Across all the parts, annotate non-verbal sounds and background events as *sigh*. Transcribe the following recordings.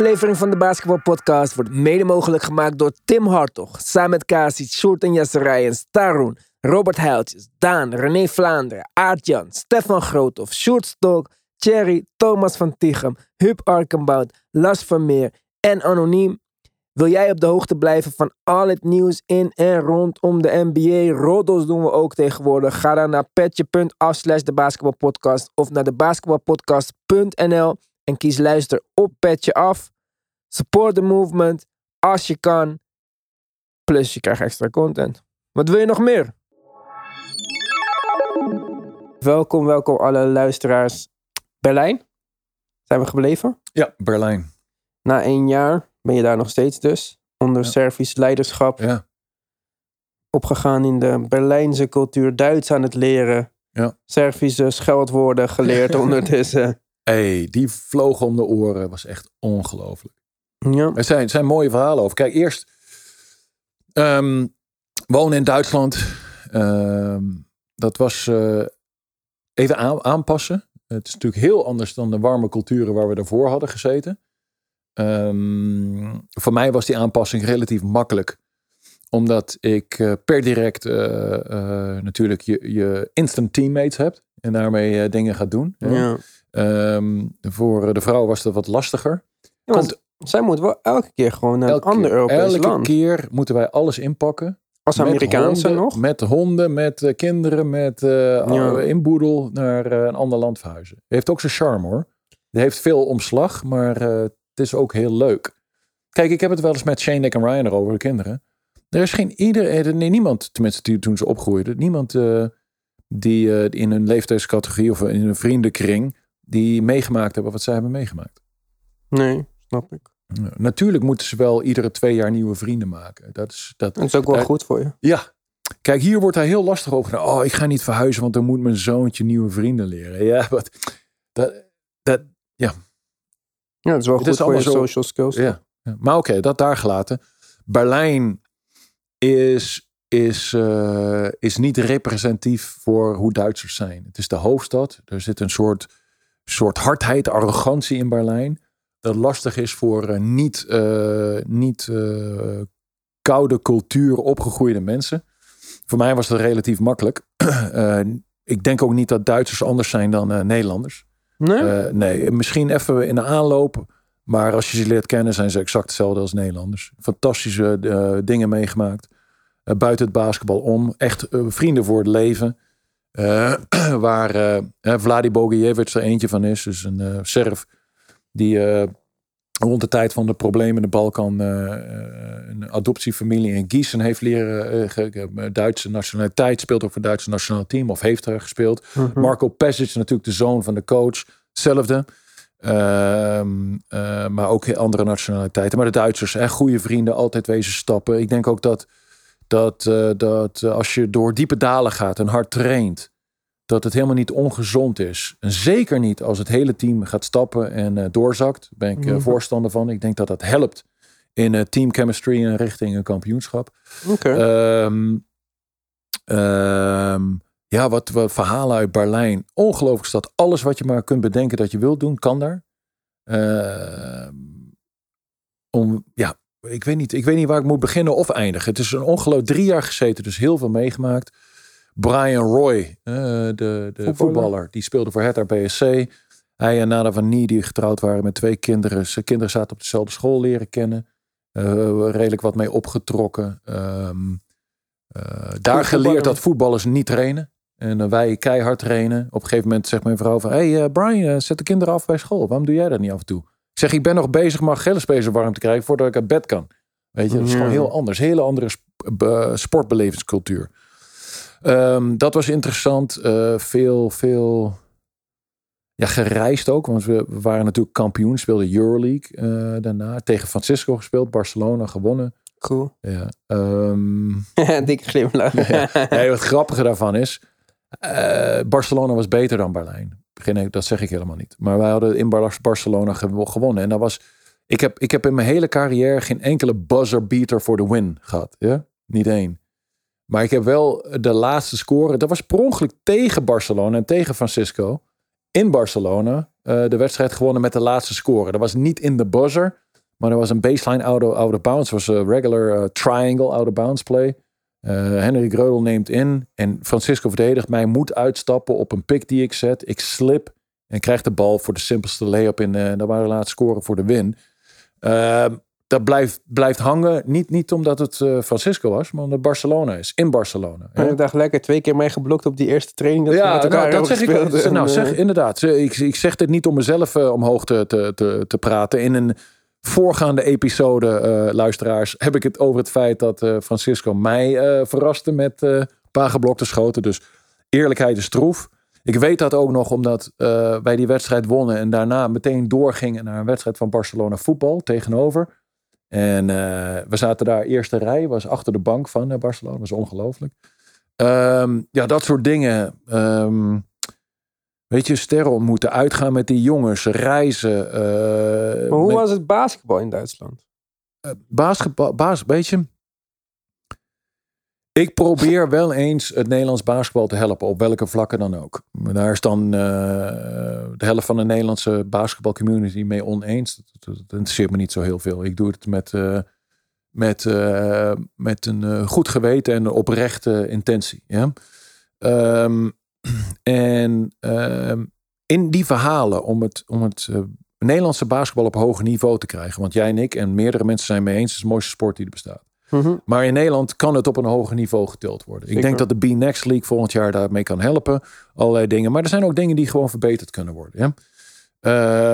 Aflevering van de Basketball Podcast wordt mede mogelijk gemaakt door Tim Hartog, samen met Kasi, Sjoerd en Jesse Rijens, Tarun, Robert Heiltjes, Daan, René Vlaanderen, Aart-Jan, Stefan Groothoff, Sjoerd Stok, Thierry, Thomas van Tichem, Huub Arkenbout, Las Vermeer en Anoniem. Wil jij op de hoogte blijven van al het nieuws in en rondom de NBA? Roddels doen we ook tegenwoordig. Ga dan naar petje.af slash de basketbalpodcast of naar de basketbalpodcast.nl en kies luister op Petje Af. Support the movement als je kan. Plus je krijgt extra content. Wat wil je nog meer? Welkom, welkom alle luisteraars. Berlijn? Zijn we gebleven? Ja, Berlijn. Na één jaar ben je daar nog steeds dus. Onder Ja. Servisch leiderschap. Ja. Opgegaan in de Berlijnse cultuur. Duits aan het leren. Ja. Servische scheldwoorden geleerd *laughs* ondertussen. Hey, die vlogen om de oren. Was echt ongelooflijk. Ja. Er zijn, zijn mooie verhalen over. Kijk, eerst ehm, wonen in Duitsland. Ehm, dat was eh, even aan- aanpassen. Het is natuurlijk heel anders dan de warme culturen waar we daarvoor hadden gezeten. Ehm, voor mij was die aanpassing relatief makkelijk. Omdat ik eh, per direct eh, natuurlijk je, je instant teammates hebt. En daarmee dingen gaat doen. Ja. Ehm, voor de vrouw was dat wat lastiger. Ja, want Komt zij moet wel elke keer gewoon naar elke een ander Europees elke land. keer moeten wij alles inpakken. Als Met Amerikaanse honden, nog. Met honden, met eh, kinderen, met eh Ja. inboedel naar eh, een ander land verhuizen. Heeft ook zijn charme hoor. Het heeft veel omslag, maar eh, het is ook heel leuk. Kijk, ik heb het wel eens met Shane, Nick en Ryan erover, de kinderen. Er is geen ieder, nee, niemand, tenminste die- toen ze opgroeiden, niemand eh, die eh, in hun leeftijdscategorie of in hun vriendenkring, die meegemaakt hebben wat zij hebben meegemaakt. Nee, snap ik. Ja, Natuurlijk moeten ze wel iedere twee jaar nieuwe vrienden maken. Dat is, dat, Dat is ook wel Eh, goed voor je. ja. Kijk, hier wordt daar heel lastig over. Oh, ik ga niet verhuizen, want dan moet mijn zoontje nieuwe vrienden leren. Ja, wat, dat, dat, Ja, het is wel goed is voor je allemaal zo- social skills. ja. Ja. Maar oké, dat daar gelaten. Berlijn is, is, eh, is niet representatief voor hoe Duitsers zijn. Het is de hoofdstad. Er zit een soort, soort hardheid, arrogantie in Berlijn. Dat lastig is voor eh, niet, eh, niet eh, koude cultuur opgegroeide mensen. Voor mij was dat relatief makkelijk. *clears throat* Ik denk ook niet dat Duitsers anders zijn dan Nederlanders. Nee? Nee, misschien even in de aanloop. Maar als je ze leert kennen, zijn ze exact hetzelfde als Nederlanders. Fantastische dingen meegemaakt. Buiten het basketbal om. Echt vrienden voor het leven. Eh, *clears throat* waar eh Vladi Bogijevic er eentje van is. Dus een eh Serf. Die rond de tijd van de problemen in de Balkan. een adoptiefamilie in Gießen heeft leren. Duitse nationaliteit. Speelt ook voor het Duitse nationaal team. Of heeft er gespeeld. Mhm. Marco Pesic, natuurlijk de zoon van de coach. Hetzelfde. Ehm, eh, maar ook heel andere nationaliteiten. Maar de Duitsers, echt goede vrienden, altijd wezen stappen. Ik denk ook dat, dat, eh, dat eh, als je door diepe dalen gaat en hard traint, dat het helemaal niet ongezond is. En zeker niet als het hele team gaat stappen en eh, doorzakt. Daar ben ik Mhm. voorstander van. Ik denk dat dat helpt in eh, team chemistry en richting een kampioenschap. Ehm, ehm, ja, wat, wat verhalen uit Berlijn. Ongelooflijk stad. Alles wat je maar kunt bedenken dat je wilt doen, kan daar. Ehm, om, ja, ik weet, niet, ik weet niet waar ik moet beginnen of eindigen. Het is een ongeloof drie jaar gezeten, dus heel veel meegemaakt. Brian Roy, eh, de, de Voetballer. voetballer. die speelde voor Hertha BSC. Hij en Nada van Nie, die getrouwd waren met twee kinderen. Zijn kinderen zaten op dezelfde school leren kennen. Eh, redelijk wat mee opgetrokken. Ehm, eh, daar geleerd dat voetballers niet trainen. En wij keihard trainen. Op een gegeven moment zegt mijn vrouw van... Hey Brian, zet de kinderen af bij school. Waarom doe jij dat niet af en toe? Zeg, ik ben nog bezig mijn Achillespezen warm te krijgen... voordat ik uit bed kan. Weet je, dat is Ja. gewoon heel anders. Hele andere sp- be- sportbelevingscultuur. Ehm, dat was interessant. Eh, veel, veel ja, gereisd ook. Want we, waren natuurlijk kampioen. Speelden Euroleague eh, daarna. Tegen Francisco gespeeld. Barcelona gewonnen. Cool. Ja. Ehm, *laughs* Dikke glimlach. *laughs* ja. Nee, wat grappige daarvan is, eh, Barcelona was beter dan Berlijn. Dat zeg ik helemaal niet. Maar wij hadden in Bar- Barcelona gewo- gewonnen. En dat was, ik heb, ik heb in mijn hele carrière geen enkele buzzer beater voor de win gehad. Ja? Niet één. Maar ik heb wel de laatste score. Dat was per ongeluk tegen Barcelona en tegen Francisco. In Barcelona. eh, de wedstrijd gewonnen met de laatste score. Dat was niet in de buzzer, maar er was een baseline out of, out of was een regular uh, triangle out of bounds play. Uh, Henry Greudel neemt in en Francisco verdedigt mij. Moet uitstappen op een pick die ik zet. Ik slip en krijg de bal voor de simpelste lay-up in. Dat waren de laatste scoren voor de win. Ehm, dat blijft, blijft hangen. Niet, niet omdat het uh, Francisco was, maar omdat Barcelona is. In Barcelona. En ik dacht lekker twee keer mee geblokt op die eerste training. Dat ja, nou, dat zeg ik. Nou, zeg, inderdaad. Ik, ik zeg dit niet om mezelf omhoog te, te, te, te, praten. In een voorgaande episode, uh, luisteraars, heb ik het over het feit dat Francisco mij verraste met een paar geblokte schoten. Dus eerlijkheid is troef. Ik weet dat ook nog omdat wij die wedstrijd wonnen en daarna meteen doorgingen naar een wedstrijd van Barcelona voetbal tegenover. En we zaten daar, eerste rij, was achter de bank van Barcelona. Was ongelooflijk. Um, ja, dat soort dingen. Um, weet je, sterren ontmoeten, uitgaan met die jongens, reizen. Uh, maar hoe met... was het basketbal in Duitsland? basketbal, bas, weet je, ik probeer wel eens het Nederlands basketbal te helpen, op welke vlakken dan ook. Daar is dan uh, de helft van de Nederlandse basketbalcommunity mee oneens. Dat, dat, dat, interesseert me niet zo heel veel. Ik doe het met, uh, met, uh, met een goed geweten en oprechte intentie. Ja? Um, *clears throat* en um, in die verhalen om het, om het Nederlandse basketbal op hoger niveau te krijgen. Want jij en ik en meerdere mensen zijn mee eens, het is de mooiste sport die er bestaat. Mhm. Maar in Nederland kan het op een hoger niveau getild worden. Ik denk dat de B-Next League volgend jaar daarmee kan helpen. Allerlei dingen. Maar er zijn ook dingen die gewoon verbeterd kunnen worden. Ja?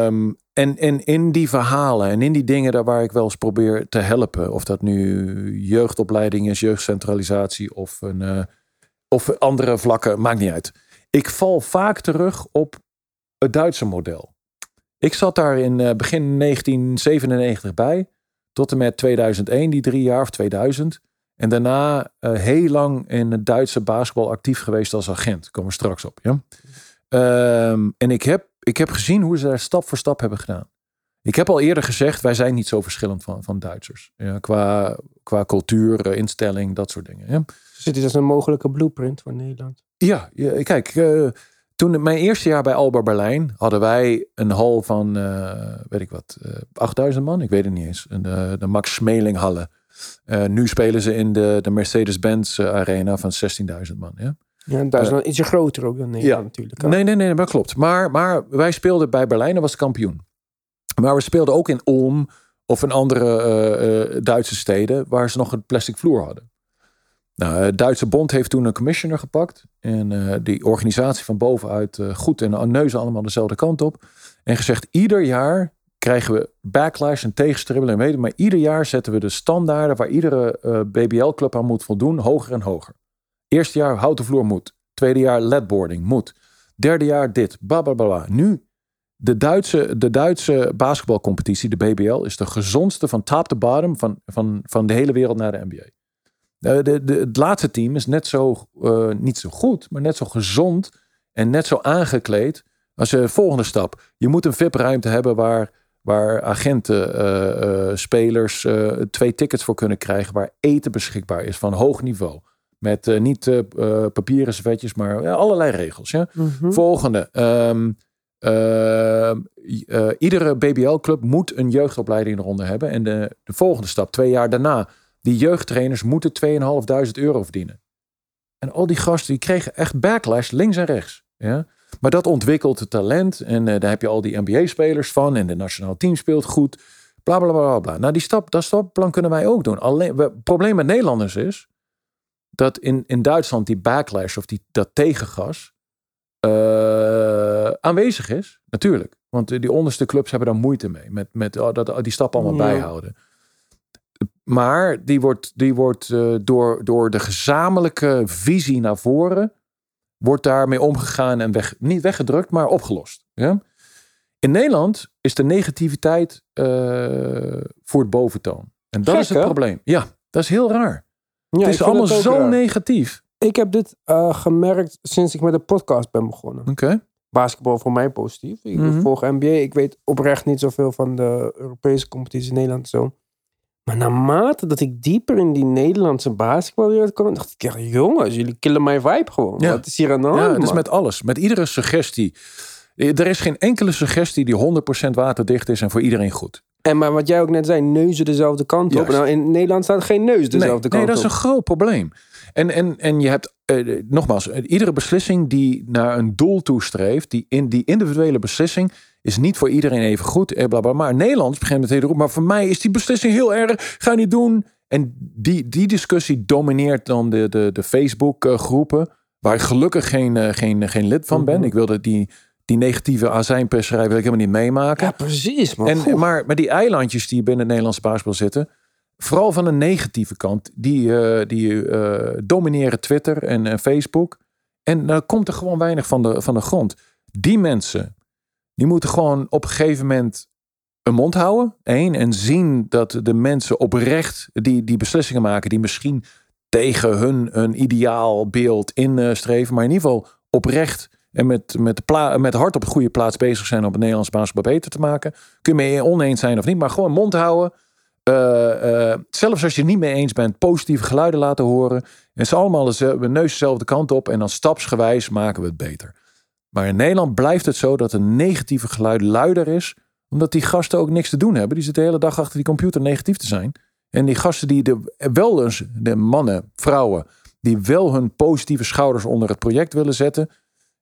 Um, en, en in die verhalen en in die dingen daar waar ik wel eens probeer te helpen. Of dat nu jeugdopleiding is, jeugdcentralisatie of, een, uh, of andere vlakken. Maakt niet uit. Ik val vaak terug op het Duitse model. Ik zat daar in uh, begin 1997 bij tot en met 2001, die drie jaar of 2000. En daarna uh, heel lang in het Duitse basketbal actief geweest als agent. Komen we straks op. Ja? Um, en ik heb, ik heb gezien hoe ze daar stap voor stap hebben gedaan. Ik heb al eerder gezegd, wij zijn niet zo verschillend van, van Duitsers. Ja, qua, qua cultuur, uh, instelling, dat soort dingen. Ja. Zit dit als een mogelijke blueprint voor Nederland? Ja, ja kijk, uh, toen mijn eerste jaar bij Alba Berlijn hadden wij een hal van, uh, weet ik wat, uh, 8000 man. Ik weet het niet eens. De, de Max Smeling hallen. Nu spelen ze in de, de Mercedes-Benz arena van 16.000 man. Ja, ja daar is uh, ietsje groter ook dan Nederland ja. natuurlijk. Nee, nee, nee, dat klopt. Maar, maar wij speelden bij Berlijn, dat was kampioen. Maar we speelden ook in Ulm of in andere Duitse steden waar ze nog een plastic vloer hadden. Nou, het Duitse Bond heeft toen een commissioner gepakt. En uh, die organisatie van bovenuit uh, goed en neuzen allemaal dezelfde kant op. En gezegd, ieder jaar krijgen we backlash en tegenstribbelen en weten. Maar ieder jaar zetten we de standaarden waar iedere BBL-club aan moet voldoen, hoger en hoger. Eerste jaar houten vloer moet. Tweede jaar ledboarding moet. Derde jaar dit. Blablabla. Nu, de Duitse, de Duitse basketbalcompetitie, de BBL, is de gezondste van top to bottom van, van, van de hele wereld naar de NBA. De, de, de, het laatste team is net zo, uh, niet zo goed, maar net zo gezond en net zo aangekleed als de volgende stap. Je moet een VIP-ruimte hebben waar, waar agenten, uh, uh, spelers twee tickets voor kunnen krijgen, waar eten beschikbaar is van hoog niveau. Met niet papieren servetjes, maar allerlei regels. Ja? Mm -hmm. Volgende. Um, iedere BBL-club moet een jeugdopleiding eronder hebben. En de, de volgende stap, twee jaar daarna, die jeugdtrainers moeten 2.500 euro verdienen. En al die gasten die kregen echt backlash links en rechts. Ja? Maar dat ontwikkelt het talent. En uh, daar heb je al die NBA-spelers van. En de nationaal team speelt goed. Bla bla bla bla. Nou, die stap, dat stapplan kunnen wij ook doen. Alleen, het probleem met Nederlanders is. dat in, in Duitsland die backlash of die, dat tegengas. Uh, aanwezig is. Natuurlijk. Want die onderste clubs hebben daar moeite mee. Met, met oh, dat, die stap allemaal ja. bijhouden. Maar die wordt, die wordt uh, door, door de gezamenlijke visie naar voren, wordt daarmee omgegaan en weg, niet weggedrukt, maar opgelost. Ja? In Nederland is de negativiteit uh, voor het boventoon. En dat Gek, is het hè? probleem. Ja, dat is heel raar. Ja, het is allemaal het zo raar. negatief. Ik heb dit uh, gemerkt sinds ik met de podcast ben begonnen. Oké. Okay. Basketbal voor mij positief. Ik mm -hmm. volg NBA. Ik weet oprecht niet zoveel van de Europese competitie in Nederland zo. Maar naarmate dat ik dieper in die Nederlandse basketbalwereld kwam, dacht ik, ja, jongens, jullie killen mijn vibe gewoon. Ja. Wat is hier aan de hand? Ja, het is met alles. Met iedere suggestie. Er is geen enkele suggestie die 100% waterdicht is en voor iedereen goed. En maar wat jij ook net zei, neuzen dezelfde kant op. Nou, in Nederland staat geen neus Nee, dezelfde nee, kant dat is op. een groot probleem. En, en, en je hebt, eh, nogmaals, eh, iedere beslissing die naar een doel toestreeft, die, in, die individuele beslissing, is niet voor iedereen even goed. Eh, bla, bla, maar Nederlands begint meteen erop. Maar voor mij is die beslissing heel erg. Ga niet doen. En die, die discussie domineert dan de, de, de Facebook-groepen. Waar ik gelukkig geen, eh, geen, geen lid van ben. Mhm. Ik wilde die, die negatieve azijnperserij wil ik helemaal niet meemaken. Ja, precies. Man. En, maar, maar die eilandjes die binnen het Nederlandse basketbal zitten, vooral van de negatieve kant, die, eh, die eh, domineren Twitter en eh, Facebook. En dan komt er gewoon weinig van de, van de grond. Die mensen, die moeten gewoon op een gegeven moment een mond houden. Eén, en zien dat de mensen oprecht die, die beslissingen maken, die misschien tegen hun een ideaal beeld instreven, maar in ieder geval oprecht en met, met, met hart op de goede plaats bezig zijn om het Nederlands basketbal beter te maken. Kun je mee oneens zijn of niet, maar gewoon mond houden. Eh, eh, zelfs als je het niet mee eens bent, positieve geluiden laten horen. En ze allemaal de neus dezelfde kant op en dan stapsgewijs maken we het beter. Maar in Nederland blijft het zo dat een negatieve geluid luider is, omdat die gasten ook niks te doen hebben. Die zitten de hele dag achter die computer negatief te zijn. En die gasten die de, wel eens, de mannen, vrouwen, die wel hun positieve schouders onder het project willen zetten.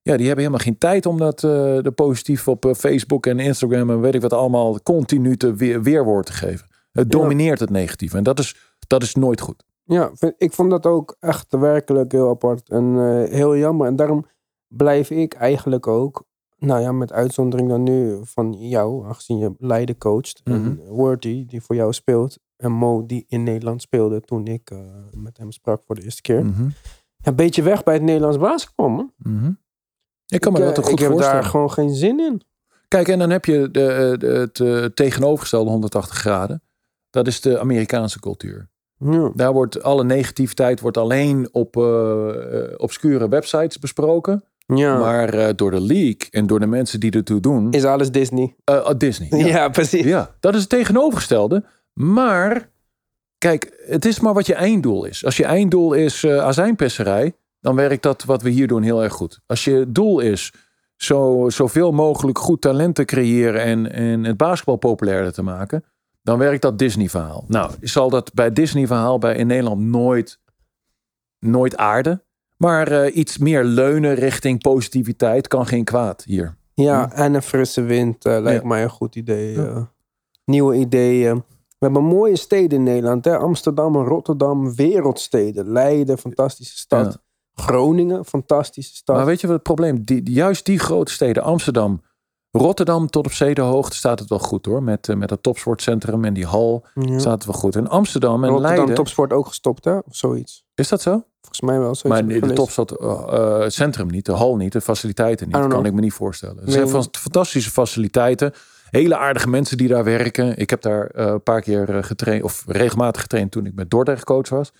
Ja, die hebben helemaal geen tijd om dat eh, de positief op eh, Facebook en Instagram en weet ik wat allemaal continu te weer, weerwoord te geven. Het Ja. domineert het negatieve. En dat is, dat is nooit goed. Ja, vind- ik vond dat ook echt werkelijk heel apart en eh, heel jammer. En daarom blijf ik eigenlijk ook, nou ja, met uitzondering dan nu van jou, aangezien je Leiden coacht. En Mhm. Worthy, die voor jou speelt. En Mo, die in Nederland speelde toen ik eh, met hem sprak voor de eerste keer. Ja, een beetje weg bij het Nederlands basketbal, man. Mhm. Ik kan me ik, dat eh, ook goed ik heb voorstellen. daar gewoon geen zin in. Kijk, en dan heb je de, de, het eh, tegenovergestelde 180 graden. Dat is de Amerikaanse cultuur. Ja. Daar wordt alle negativiteit wordt alleen op eh, eh, obscure websites besproken. Ja. Maar eh, door de league en door de mensen die ertoe doen. Is alles Disney? oh, Disney. Ja, Ja. precies. ja, dat is het tegenovergestelde. Maar kijk, het is maar wat je einddoel is. Als je einddoel is eh azijnpisserij, dan werkt dat wat we hier doen heel erg goed. Als je doel is zo, zoveel mogelijk goed talent te creëren en, en het basketbal populairder te maken, dan werkt dat Disney-verhaal. Nou, zal dat bij Disney-verhaal bij in Nederland nooit, nooit aarden. Maar eh, iets meer leunen richting positiviteit kan geen kwaad hier. Ja, en een frisse wind eh, lijkt Ja. mij een goed idee. Ja. eh. nieuwe ideeën. We hebben mooie steden in Nederland. Hè? Amsterdam, Rotterdam, wereldsteden. Leiden, fantastische stad. Groningen, fantastische stad. Maar weet je wat het probleem? Juist die grote steden, Amsterdam, Rotterdam tot op zedehoogte staat het wel goed hoor. Met, met het topsportcentrum en die hal Ja. staat het wel goed. En Amsterdam en Rotterdam Leiden, Topsport ook gestopt, hè? Of zoiets. is dat zo? Volgens mij wel. Maar de, de topstad, eh, eh, het centrum niet, de hal niet, de faciliteiten niet. Don't kan ik me niet voorstellen. Het zijn van- fantastische faciliteiten. Hele aardige mensen die daar werken. Ik heb daar eh, een paar keer getraind, of regelmatig getraind toen ik met Dordrecht coach was.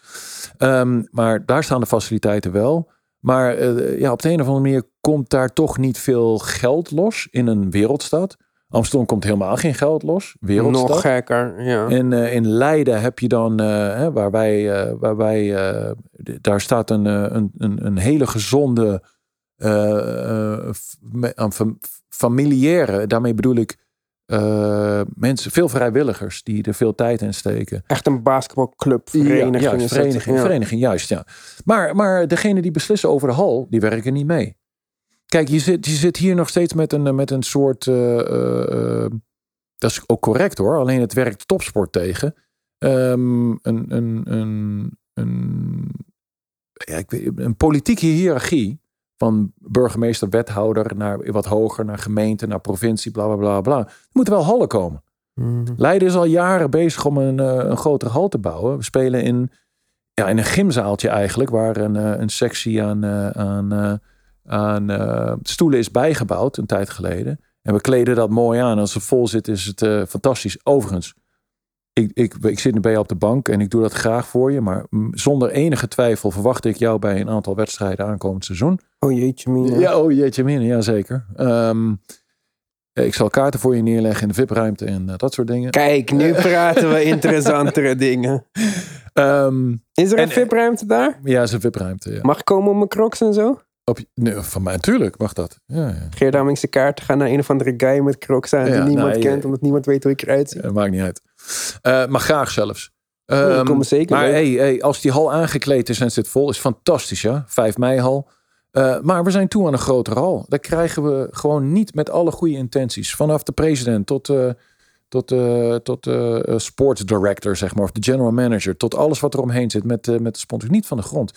Ehm, maar daar staan de faciliteiten wel. Maar ja, op de een of andere manier komt daar toch niet veel geld los in een wereldstad. Amsterdam komt helemaal geen geld los. Wereldstad. Nog gekker, ja. En eh, in Leiden heb je dan, eh, hè, waar wij, eh, waar wij daar staat een, een, een, hele gezonde, fam- familiaire, daarmee bedoel ik mensen, veel vrijwilligers die er veel tijd in steken. Echt een basketbalclub, vereniging. Ja, juist, vereniging, Ja. vereniging, juist, ja. Maar, maar degene die beslissen over de hal, die werken niet mee. Kijk, je zit, je zit hier nog steeds met een, met een soort... eh, eh, eh, dat is ook correct hoor, alleen het werkt topsport tegen. Ehm, een, een, een, een, ja, ik weet, een politieke hiërarchie van burgemeester, wethouder naar wat hoger, naar gemeente, naar provincie, bla bla bla bla. Er moeten wel hallen komen. Mhm. Leiden is al jaren bezig om een, een grotere hal te bouwen. We spelen in, ja, in een gymzaaltje eigenlijk, waar een, een sectie aan, aan, aan eh, stoelen is bijgebouwd een tijd geleden. En we kleden dat mooi aan. Als het vol zit, is het eh, fantastisch. Overigens, ik, ik, ik zit nu bij je op de bank en ik doe dat graag voor je. Maar zonder enige twijfel verwacht ik jou bij een aantal wedstrijden aankomend seizoen. Oh jeetje, mina. Ja, oh jeetje min, ja zeker. Ehm, ik zal kaarten voor je neerleggen in de VIP-ruimte en eh, dat soort dingen. Kijk, nu *laughs* praten we interessantere *laughs* dingen. Ehm, Is er een En- VIP-ruimte daar? ja, is een VIP-ruimte. Ja. Mag ik komen op mijn crocs en zo? Op, nee, van mij natuurlijk mag dat. Ja, ja. Geer Daming zijn kaart, ga naar een of andere guy met crocs aan die Ja, niemand nou, kent, je- omdat niemand weet hoe ik eruit zie. Eh, maakt niet uit. Eh, maar graag zelfs. Ja, dat Ehm, komt zeker maar hey, hey, als die hal aangekleed is en zit vol, is fantastisch, ja. 5 mei hal. Eh, maar we zijn toe aan een grotere hal. Daar krijgen we gewoon niet met alle goede intenties. Vanaf de president tot, eh tot, eh tot eh, eh, sports director, zeg maar, of de general manager, tot alles wat er omheen zit met, eh, met de sponsors. Niet van de grond.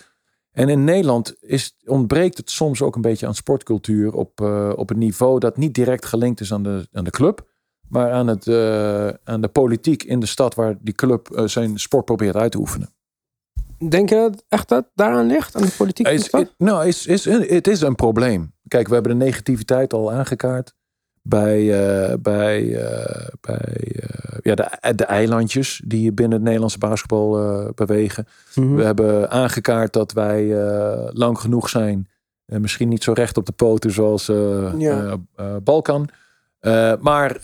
En in Nederland is, ontbreekt het soms ook een beetje aan sportcultuur op, eh, op een niveau dat niet direct gelinkt is aan de, aan de club. Maar aan, het, eh, aan de politiek in de stad waar die club eh, zijn sport probeert uit te oefenen. Denk je echt dat daaraan ligt, aan de politiek? de Is, stad? it- nou, is, is, het is een probleem. Kijk, we hebben de negativiteit al aangekaart bij, eh, bij, eh, bij eh, ja, de, de eilandjes die binnen het Nederlandse basketbal bewegen. Mhm. We hebben aangekaart dat wij lang genoeg zijn. eh, misschien niet zo recht op de poten zoals Ja. Balkan. Maar,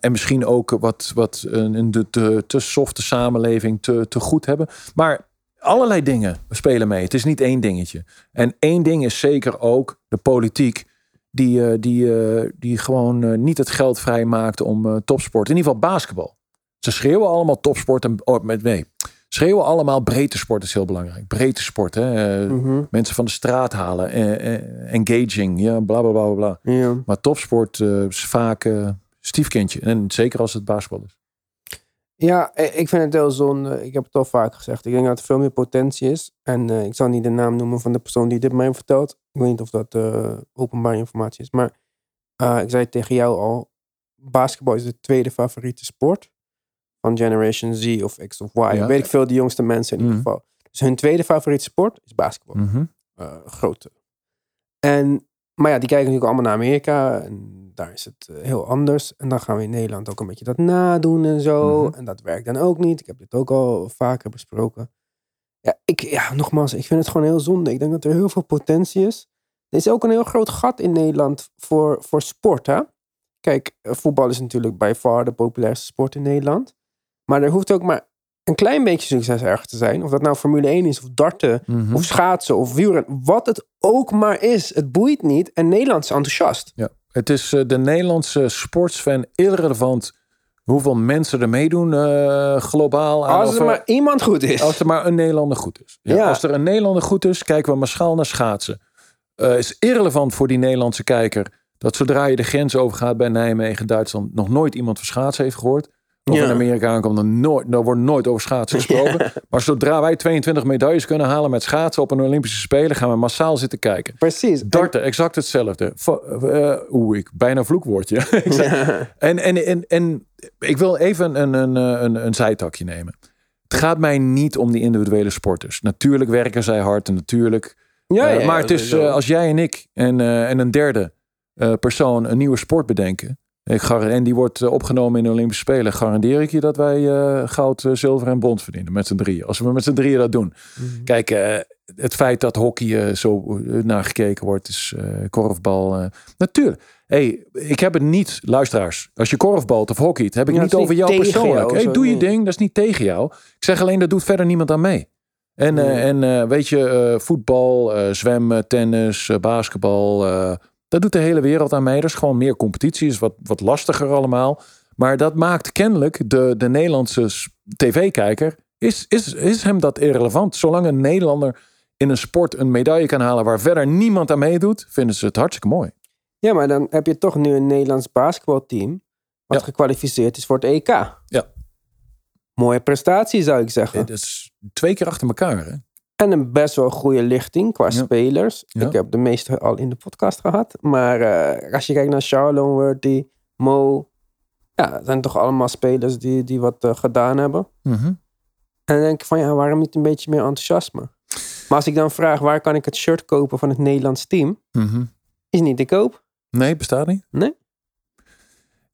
en misschien ook wat, wat een, een de, te, te softe samenleving te, te goed hebben. Maar allerlei dingen spelen mee. Het is niet één dingetje. En één ding is zeker ook de politiek. Die, eh, die, eh, die gewoon eh, niet het geld vrijmaakt om eh, topsport. In ieder geval basketbal. Ze schreeuwen allemaal topsport. En, oh, met, nee, schreeuwen allemaal breedte sport is heel belangrijk. Breedte sport. Hè? Mhm. Mensen van de straat halen. engaging. Ja, bla bla bla bla. Maar topsport is vaak stiefkindje. En zeker als het basketbal is. Ja, ik vind het heel zonde. Ik heb het al vaak gezegd. Ik denk dat er veel meer potentie is. En ik zal niet de naam noemen van de persoon die dit mij vertelt. Ik weet niet of dat eh openbare informatie is. Maar eh, ik zei tegen jou al. Basketbal is de tweede favoriete sport. Van Generation Z of X of Y. Ja. Weet ik veel, de jongste mensen in ieder Mhm. geval. Dus hun tweede favoriete sport is basketbal. Mhm. eh, grote. En, maar ja, die kijken natuurlijk allemaal naar Amerika. En daar is het heel anders. En dan gaan we in Nederland ook een beetje dat nadoen en zo. Mhm. En dat werkt dan ook niet. Ik heb dit ook al vaker besproken. Ja, ik, ja, nogmaals, ik vind het gewoon heel zonde. Ik denk dat er heel veel potentie is. Er is ook een heel groot gat in Nederland voor, voor sport, hè? Kijk, eh, voetbal is natuurlijk bij far de populairste sport in Nederland. Maar er hoeft ook maar een klein beetje succes erg te zijn. Of dat nou Formule 1 is, of darten, Mhm. of schaatsen, of wielrennen. Wat het ook maar is. Het boeit niet. En Nederland is enthousiast. Ja, het is eh, de Nederlandse sportsfan irrelevant hoeveel mensen er meedoen eh, globaal. aan Als er maar iemand goed is. als er maar een Nederlander goed is. Ja, Ja. Als er een Nederlander goed is, kijken we massaal naar schaatsen. Eh is irrelevant voor die Nederlandse kijker dat zodra je de grens overgaat bij Nijmegen, Duitsland, nog nooit iemand van schaatsen heeft gehoord. Of Ja. in Amerika aankomt, dan, nooit, dan wordt nooit over schaatsen *laughs* gesproken. Maar zodra wij 22 medailles kunnen halen met schaatsen op een Olympische Spelen, gaan we massaal zitten kijken. Precies. Darten, exact hetzelfde. Eh, Oeh, ik bijna vloekwoordje. *laughs* Ja. en, en, en, en ik wil even een, een, een, een zijtakje nemen. Het gaat mij niet om die individuele sporters. Natuurlijk werken zij hard en natuurlijk. Ja, eh, maar het is eh, als jij en ik en, eh, en een derde eh, persoon een nieuwe sport bedenken. Ik en die wordt eh, opgenomen in de Olympische Spelen. Garandeer ik je dat wij eh, goud, eh, zilver en brons verdienen met z'n drieën. Als we met z'n drieën dat doen. Mhm. Kijk, het feit dat hockey zo naar gekeken wordt, is korfbal. natuurlijk. Hey, ik heb het niet, luisteraars. Als je korfbalt of hockeyt, heb ik Ja, niet het is over niet jou persoonlijk. jou, hey, zo, doe je ding, dat is niet tegen jou. Ik zeg alleen, dat doet verder niemand aan mee. En, en weet je, voetbal, zwemmen, tennis, basketbal. Dat doet de hele wereld aan mee. Er is gewoon meer competitie, is wat, wat lastiger allemaal. Maar dat maakt kennelijk de, de Nederlandse tv-kijker, is, is, is hem dat irrelevant. Zolang een Nederlander in een sport een medaille kan halen waar verder niemand aan meedoet, vinden ze het hartstikke mooi. Ja, maar dan heb je toch nu een Nederlands basketbalteam. Wat Ja. gekwalificeerd is voor het EK. Ja. Mooie prestatie zou ik zeggen. Het is twee keer achter elkaar. Hè? En een best wel goede lichting qua Ja. spelers. Ja. Ik heb de meeste al in de podcast gehad. Maar eh, als je kijkt naar Charlon, Worthy, Mo. Ja, dat zijn toch allemaal spelers die, die wat eh, gedaan hebben. Mhm. En dan denk ik van ja, waarom niet een beetje meer enthousiasme? Maar als ik dan vraag waar kan ik het shirt kopen van het Nederlands team, Mhm. is niet te koop. Nee, bestaat niet? Nee.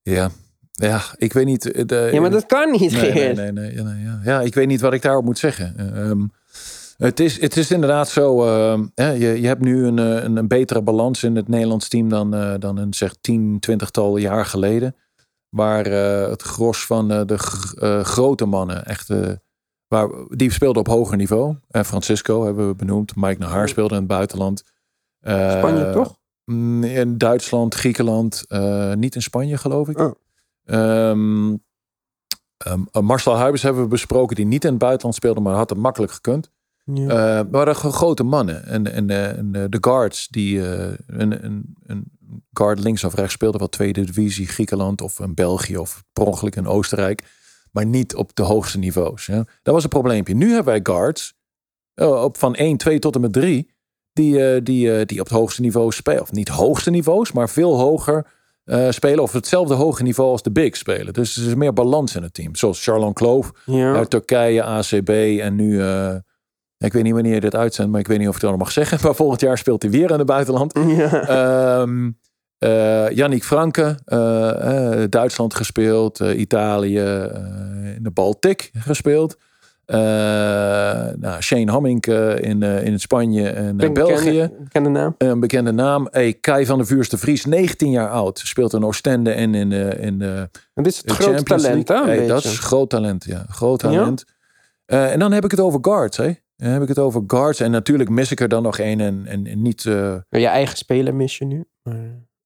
Ja. Ja, ik weet niet. eh, De, Ja, maar dat kan niet, nee, nee, nee, nee, ja, nee, ja. ja, ik weet niet wat ik daarop moet zeggen. Ehm, het, is, het is inderdaad zo. ehm, hè, je, je hebt nu een, eh, een, een betere balans in het Nederlands team dan, eh, dan een zeg 10, 20-tal jaar geleden. Waar eh, het gros van de grote mannen echt. waar, die speelden op hoger niveau. En Francisco hebben we benoemd. Mike Nahar speelde in het buitenland. Spanje toch? mm, In Duitsland, Griekenland, niet in Spanje geloof ik. Oh. Eh, Marcel Huibers hebben we besproken, die niet in het buitenland speelde, maar had het makkelijk gekund. Ja. Maar waren grote mannen. En, en, eh, en eh, de guards, die een, een, een guard links of rechts speelde wel tweede divisie Griekenland of in België of per ongeluk in Oostenrijk. Maar niet op de hoogste niveaus. Ja. Dat was een probleempje. Nu hebben wij guards op van 1, 2 tot en met 3. Die, die, die op het hoogste niveau spelen. Of niet hoogste niveaus, maar veel hoger spelen. Of hetzelfde hoge niveau als de big spelen. Dus er is meer balans in het team. Zoals Charlon Kloof ja. uit Turkije, ACB en nu... ik weet niet wanneer je dit uitzendt, maar ik weet niet of ik het nog mag zeggen. *laughs* Maar volgend jaar speelt hij weer in het buitenland. *laughs* ja. Ehm eh Yannick Franke, eh, eh, Duitsland gespeeld, Italië, in de Baltic gespeeld. Nou, Shane Hamming eh, in, in Spanje en België. Bekende naam. Een bekende naam. Hey, Kai van der Vuurs de Vries, 19 jaar oud. Speelt in Oostende en in, in de En dit is het Champions talent, hè? Een Hey, dat is groot talent, ja. Groot talent. En dan heb ik het over guards, hè. Dan heb ik het over guards. En natuurlijk mis ik er dan nog één en, en, en niet... eh, Je eigen speler mis je nu. Maar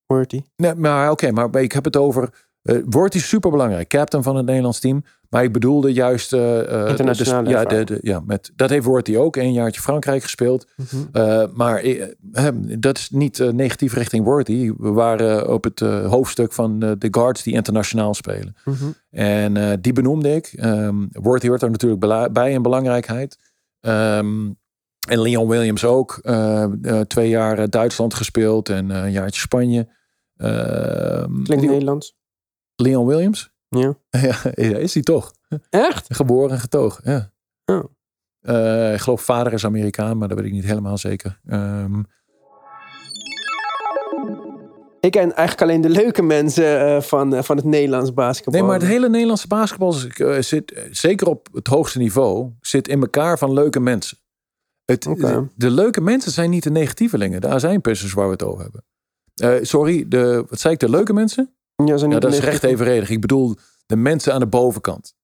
hoort hij? Nee, maar oké, maar ik heb het over. eh wordt hij super belangrijk, captain van het Nederlands team. Maar ik bedoelde juist. Internationale dus- ja, de, ja met, dat heeft wordt hij ook. Een jaartje Frankrijk gespeeld. Eh, maar dat is niet negatief richting Worthy. We waren op het hoofdstuk van de guards die internationaal spelen. Mhm. En die benoemde ik. Um, Worthy hoort er natuurlijk bij in belangrijkheid. Ehm, en Leon Williams ook. Eh, eh, twee jaar eh, Duitsland gespeeld en eh, een jaartje Spanje. Ehm, Klinkt Nederlands. Leon Williams? *laughs* Ja. ja, is hij toch? Echt? Geboren en getogen, ja. Oh. Ik geloof vader is Amerikaan, maar dat weet ik niet helemaal zeker. Ehm, Ik ken eigenlijk alleen de leuke mensen eh, van, eh, van het Nederlands basketbal. nee, maar het hele Nederlandse basketbal eh, zit, zeker op het hoogste niveau, zit in elkaar van leuke mensen. Het, de, de leuke mensen zijn niet de negatievelingen, de azijnpissers waar we het over hebben. Sorry, de, wat zei ik, de leuke mensen? Ja, zo niet Ja, dat is recht evenredig. Ik bedoel de mensen aan de bovenkant.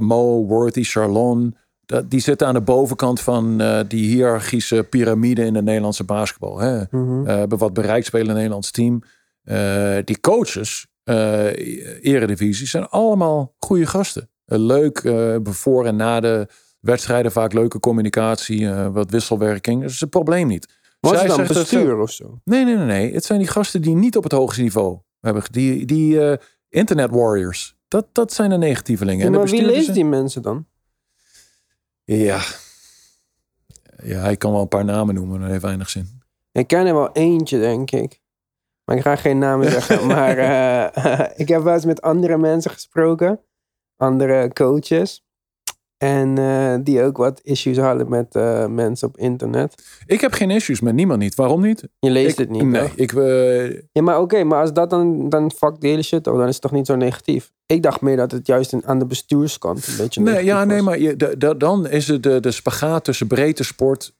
Mo, Worthy, Charlon. Dat- Die zitten aan de bovenkant van eh, die hiërarchische piramide in de Nederlandse basketbal. Hè. Hebben wat bereikt spelen in het Nederlands team. Eh, die coaches, eredivisie, zijn allemaal goede gasten. Leuk, voor en na de wedstrijden vaak leuke communicatie, wat wisselwerking. Dat is het probleem niet. Was Zij het dan ze- bestuur of zo? Nee, nee, nee, nee. Het zijn die gasten die niet op het hoogste niveau hebben. Die, die internet warriors. Dat, dat zijn de negatievelingen. Ja, En de maar wie leest die mensen dan? Ja. Ja, ik kan wel een paar namen noemen, maar dat heeft weinig zin. Ik ken er wel eentje, denk ik. Maar ik ga geen namen zeggen. *laughs* maar eh, *laughs* ik heb wel eens met andere mensen gesproken. Andere coaches. En eh, die ook wat issues hadden met eh, mensen op internet. Ik heb geen issues met niemand niet. Waarom niet? Je leest ik, het niet. Nee, toch? ik, eh, Ja, maar oké, maar als dat dan, dan fuck de hele shit op, dan is het toch niet zo negatief. Ik dacht meer dat het juist aan de bestuurskant een beetje nee, ja, nee, maar je, de, de- dan is het de, de spagaat tussen breedte sport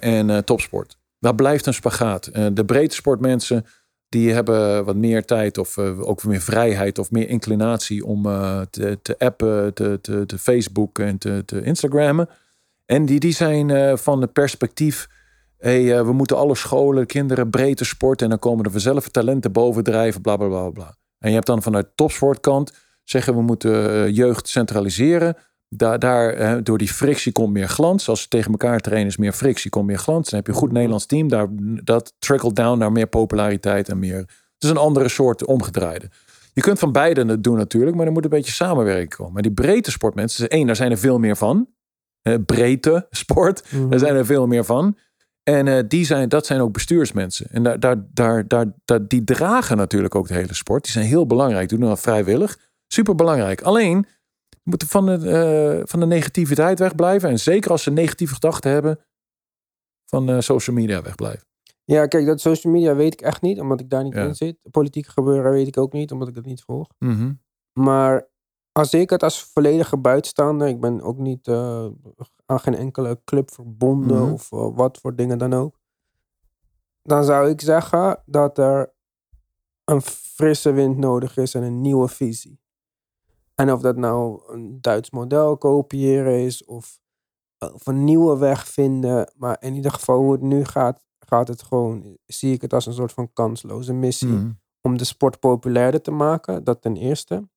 en topsport. Dat blijft een spagaat. De breedte sportmensen die hebben wat meer tijd of eh, ook meer vrijheid of meer inclinatie om eh, te, te appen, te, te, Facebook en te, te Instagrammen. En die, die zijn eh, van het perspectief. Hey, we moeten alle scholen, kinderen breedte sport. En dan komen er vanzelf talenten bovendrijven, bla bla bla bla. En je hebt dan vanuit topsportkant zeggen we moeten jeugd centraliseren. Daar, daar door die frictie komt meer glans. Als ze tegen elkaar trainen is meer frictie, komt meer glans. Dan heb je een goed Nederlands team. Daar, dat trickle down naar meer populariteit en meer. Het is een andere soort omgedraaide. Je kunt van beide het doen natuurlijk, maar er moet een beetje samenwerking komen. Maar die breedte sportmensen, één, daar zijn er veel meer van. Breedte sport, daar zijn er veel meer van. En eh, die zijn, dat zijn ook bestuursmensen. En daar, daar, daar, daar, daar, die dragen natuurlijk ook de hele sport. Die zijn heel belangrijk. Doen dat vrijwillig. Super belangrijk. Alleen, moeten van de, eh, van de negativiteit wegblijven. En zeker als ze negatieve gedachten hebben, van eh, social media wegblijven. Ja, kijk, dat social media weet ik echt niet, omdat ik daar niet Ja. in zit. Politieke gebeuren weet ik ook niet, omdat ik dat niet volg. Mhm. Maar als ik het als volledige buitenstaander, ik ben ook niet eh, aan geen enkele club verbonden Mhm. of wat voor dingen dan ook. Dan zou ik zeggen dat er een frisse wind nodig is en een nieuwe visie. En of dat nou een Duits model kopiëren is of, of een nieuwe weg vinden. Maar in ieder geval hoe het nu gaat, gaat het gewoon, zie ik het als een soort van kansloze missie. Mhm. Om de sport populairder te maken, dat ten eerste.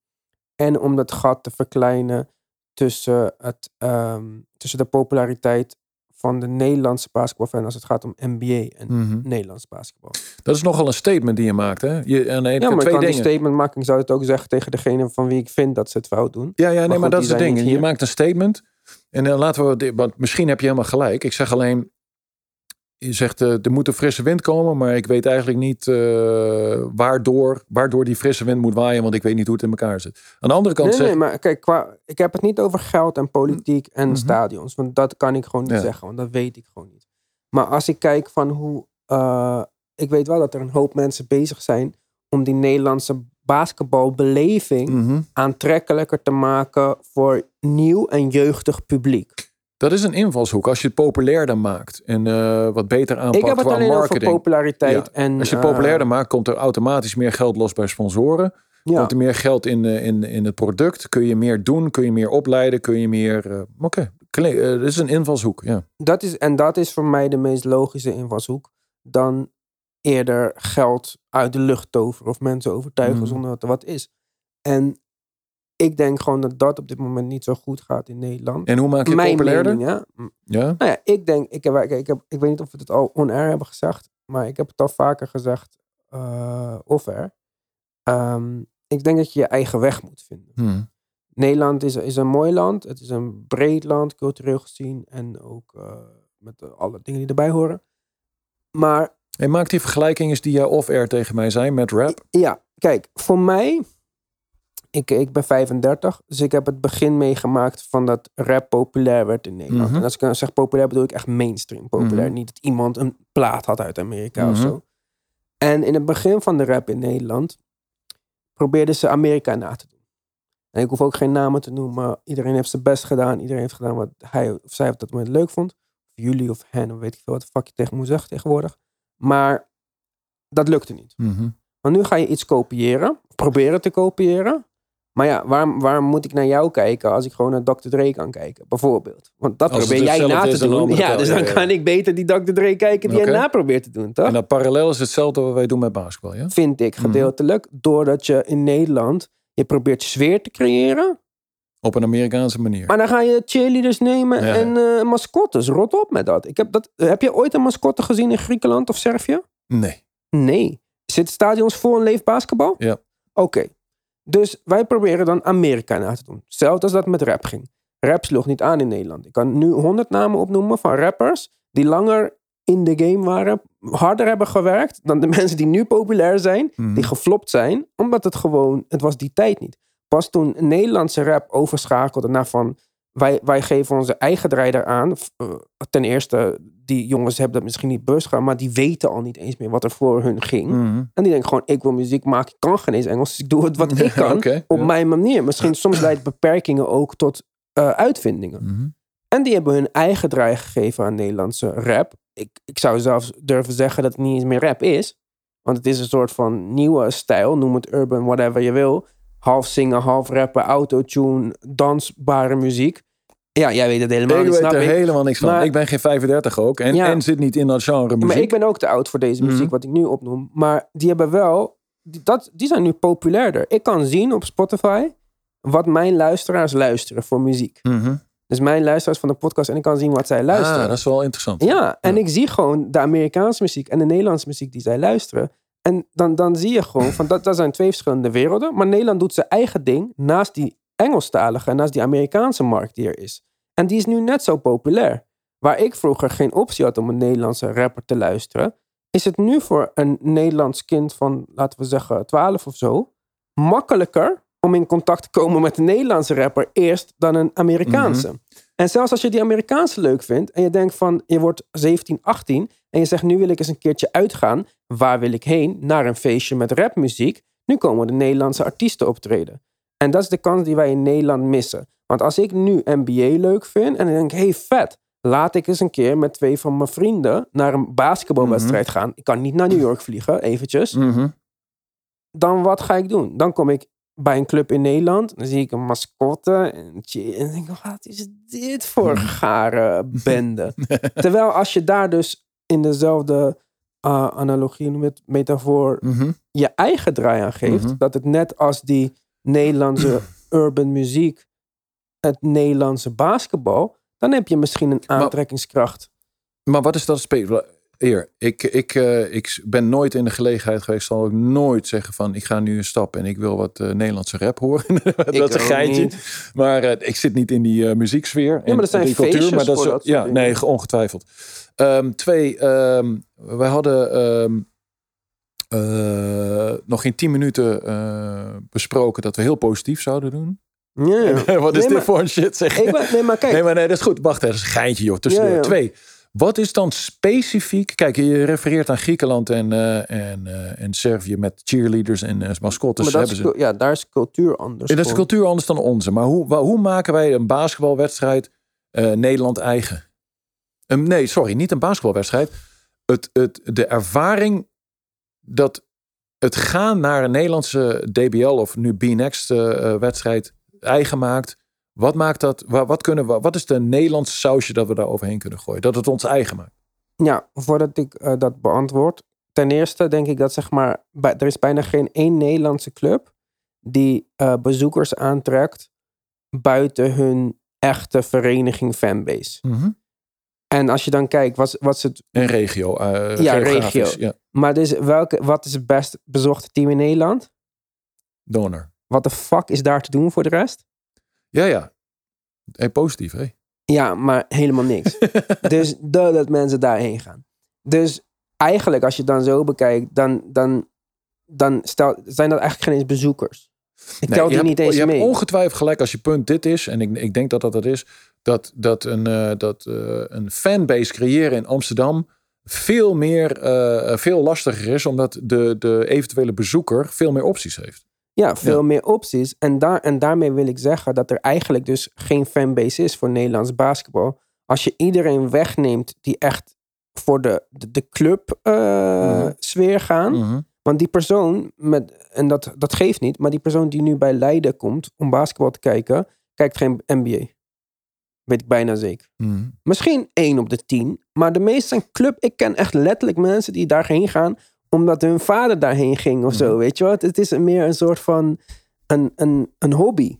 En om dat gat te verkleinen tussen, het, ehm, tussen de populariteit van de Nederlandse basketbalfan als het gaat om NBA en Mhm. Nederlands basketbal. Dat is nogal een statement die je maakt, hè? Je, heb Ja, maar ik twee kan die dingen. statement maken. Ik zou het ook zeggen tegen degene van wie ik vind dat ze het fout doen. Ja, ja, nee, maar, goed, dat is het ding. Je maakt een statement. En dan laten we, want misschien heb je helemaal gelijk. Ik zeg alleen, je zegt eh, er moet een frisse wind komen, maar ik weet eigenlijk niet eh, waardoor, waardoor die frisse wind moet waaien, want ik weet niet hoe het in elkaar zit. Aan de andere kant Nee, zeg nee, maar kijk, qua, ik heb het niet over geld en politiek en Mhm. stadions. Want dat kan ik gewoon niet Ja. zeggen, want dat weet ik gewoon niet. Maar als ik kijk van hoe... eh, ik weet wel dat er een hoop mensen bezig zijn om die Nederlandse basketbalbeleving Mhm. aantrekkelijker te maken voor nieuw en jeugdig publiek. Dat is een invalshoek. Als je het populairder maakt en eh, wat beter aanpakt ik heb het qua alleen marketing. over populariteit. Ja, En, Als je het eh, populairder maakt, komt er automatisch meer geld los bij sponsoren. ja. Komt er meer geld in, eh, in, in het product. Kun je meer doen, kun je meer opleiden, kun je meer... eh, Oké, eh, dat is een invalshoek, ja. dat is, en dat is voor mij de meest logische invalshoek. Dan eerder geld uit de lucht toveren of mensen overtuigen Mhm. zonder dat er wat is. En ik denk gewoon dat dat op dit moment niet zo goed gaat in Nederland. En hoe maak je het Mijn populairder? mening, ja. Ja? Nou ja, ik denk, ik, heb, ik, heb, ik weet niet of we het al on-air hebben gezegd, maar ik heb het al vaker gezegd eh off-air. Ehm, ik denk dat je je eigen weg moet vinden. Hm. Nederland is, is een mooi land. Het is een breed land, cultureel gezien. En ook eh, met alle dingen die erbij horen. Maar En maak die vergelijking eens die jij off-air tegen mij zei met rap. ja, kijk, voor mij... Ik, ik ben 35, dus ik heb het begin meegemaakt van dat rap populair werd in Nederland. Mhm. En als ik zeg populair, bedoel ik echt mainstream populair. Mhm. Niet dat iemand een plaat had uit Amerika of Mhm. zo. En in het begin van de rap in Nederland probeerden ze Amerika na te doen. En ik hoef ook geen namen te noemen. Iedereen heeft zijn best gedaan. Iedereen heeft gedaan wat hij of zij op dat moment leuk vond. Of jullie of hen, of weet ik veel wat de fuck je tegen moet zeggen tegenwoordig. Maar dat lukte niet. Maar nu ga je iets kopiëren. Proberen te kopiëren. Maar ja, waarom, waarom moet ik naar jou kijken als ik gewoon naar Dr. Dre kan kijken? Bijvoorbeeld. Want dat Als het probeer jij hetzelfde na te doen. Ja, dus dan kan ik beter die Dr. Dre kijken die jij na probeert te doen, toch? En dat parallel is hetzelfde wat wij doen met basketbal, ja? Vind ik Mhm. gedeeltelijk. Doordat je in Nederland, je probeert sfeer te creëren. Op een Amerikaanse manier. Maar dan ga je cheerleaders nemen Ja. en eh, mascottes. Rot op met dat. Ik heb, dat. heb je ooit een mascotte gezien in Griekenland of Servië? Nee. Nee. Zitten stadions vol en leeft basketbal? Ja. Oké. Dus wij proberen dan Amerika na te doen. Hetzelfde als dat met rap ging. Rap sloeg niet aan in Nederland. Ik kan nu honderd namen opnoemen van rappers die langer in de game waren, harder hebben gewerkt dan de *laughs* mensen die nu populair zijn, Mhm. die geflopt zijn, omdat het gewoon, het was die tijd niet. Pas toen Nederlandse rap overschakelde naar van, wij, wij geven onze eigen draai eraan. F- eh, ten eerste, die jongens hebben dat misschien niet bewust gedaan, maar die weten al niet eens meer wat er voor hun ging. Mhm. En die denken gewoon, ik wil muziek maken, ik kan geen eens Engels, dus ik doe het wat *laughs* ik kan, op ja. mijn manier. Misschien soms leidt beperkingen ook tot eh, uitvindingen. Mhm. En die hebben hun eigen draai gegeven aan Nederlandse rap. Ik, ik zou zelfs durven zeggen dat het niet eens meer rap is. Want het is een soort van nieuwe stijl, noem het urban, whatever je wil. Half zingen, half rappen, autotune, dansbare muziek. Ja, jij weet het helemaal Ik niet, weet snap er ik. helemaal niks van. Maar- ik ben geen 35 ook. En, Ja. en zit niet in dat genre muziek. Maar ik ben ook te oud voor deze muziek, Mhm. wat ik nu opnoem. Maar die hebben wel, die, dat, die zijn nu populairder. Ik kan zien op Spotify wat mijn luisteraars luisteren voor muziek. Mhm. Dus mijn luisteraars van de podcast en ik kan zien wat zij luisteren. Ah, dat is wel interessant. Ja, en Ja. ik zie gewoon de Amerikaanse muziek en de Nederlandse muziek die zij luisteren. En dan, dan zie je gewoon van dat, dat zijn twee verschillende werelden. Maar Nederland doet zijn eigen ding naast die Engelstalige en naast die Amerikaanse markt die er is. En die is nu net zo populair. Waar ik vroeger geen optie had om een Nederlandse rapper te luisteren, is het nu voor een Nederlands kind van, laten we zeggen, 12 of zo, makkelijker om in contact te komen met een Nederlandse rapper eerst dan een Amerikaanse. En zelfs als je die Amerikaanse leuk vindt en je denkt van je wordt 17, 18 en je zegt nu wil ik eens een keertje uitgaan, waar wil ik heen? Naar een feestje met rapmuziek. Nu komen de Nederlandse artiesten optreden. En dat is de kans die wij in Nederland missen. Want als ik nu NBA leuk vind en ik denk, hey vet, laat ik eens een keer met twee van mijn vrienden naar een basketbalwedstrijd gaan. Ik kan niet naar New York vliegen, eventjes Mhm. dan wat ga ik doen? Dan kom ik bij een club in Nederland. Dan zie ik een mascotte. En, denk ik, wat is dit voor *laughs* gare bende? *laughs* Terwijl als je daar dus in dezelfde uh, analogie, het metafoor, Mhm. je eigen draai aan geeft. Mhm. Dat het net als die Nederlandse *clears throat* urban muziek, het Nederlandse basketbal, dan heb je misschien een aantrekkingskracht. Maar wat is dat spelen? Eer, ik, ik, eh, ik ben nooit in de gelegenheid geweest, zal ook nooit zeggen van ik ga nu een stap en ik wil wat eh, Nederlandse rap horen. *laughs* dat is een geintje. niet. Maar eh, ik zit niet in die muzieksfeer. maar en dat zijn die cultuur, maar dat is, dat Ja, nee, ongetwijfeld. Ehm, twee, ehm, wij hadden ehm, eh, nog geen tien minuten besproken dat we heel positief zouden doen. Ja, ja. *laughs* wat is Nee, dit maar- voor een shit? Zeg. Ik nee, maar kijk. Nee, maar nee, dat is goed. Wacht, dat is een geintje, joh. Ja, ja. Twee. Wat is dan specifiek? Kijk, je refereert aan Griekenland en, eh, en, eh, en Servië met cheerleaders en uh, mascottes. maar dat hebben is, ze. ja, daar is cultuur anders. Ja, dat is cultuur anders dan onze. Maar hoe, hoe maken wij een basketbalwedstrijd eh, Nederland eigen? Nee, sorry, niet een basketbalwedstrijd. Het, het, de ervaring dat het gaan naar een Nederlandse DBL of nu B-Next eh, eh, wedstrijd eigen maakt. Wat maakt dat? Wat, kunnen we, wat is de Nederlandse sausje dat we daar overheen kunnen gooien? Dat het ons eigen maakt. Ja, voordat ik eh, dat beantwoord. Ten eerste denk ik dat zeg maar, bij- er is bijna geen één Nederlandse club die eh, bezoekers aantrekt buiten hun echte vereniging fanbase. En als je dan kijkt, wat, wat is het. En regio. eh, Ja, regio. Ja, Maar dus welke, wat is het best bezochte team in Nederland? donor. Wat de fuck is daar te doen voor de rest? Ja, ja. Hey, positief, hé. Ja, maar helemaal niks. *laughs* dus dat mensen daarheen gaan. Dus eigenlijk, als je het dan zo bekijkt, dan, dan, dan stel, zijn dat eigenlijk geen eens bezoekers. Ik tel je die niet eens je mee. hebt ongetwijfeld gelijk als je punt dit is. En ik, ik denk dat dat dat is. Dat, dat, een, eh, dat eh, een fanbase creëren in Amsterdam veel meer, eh, veel lastiger is. Omdat de, de eventuele bezoeker veel meer opties heeft. Ja, veel meer opties. En, daar, en daarmee wil ik zeggen dat er eigenlijk dus geen fanbase is voor Nederlands basketbal. Als je iedereen wegneemt die echt voor de, de, de club eh, Mhm. sfeer gaan. Want die persoon, met, en dat, dat geeft niet, maar die persoon die nu bij Leiden komt om basketbal te kijken, kijkt geen NBA. Weet ik bijna zeker. Mhm. Misschien één op de tien, maar de meeste zijn club. Ik ken echt letterlijk mensen die daarheen gaan omdat hun vader daarheen ging of zo, weet je wat? Het is meer een soort van een, een, een hobby.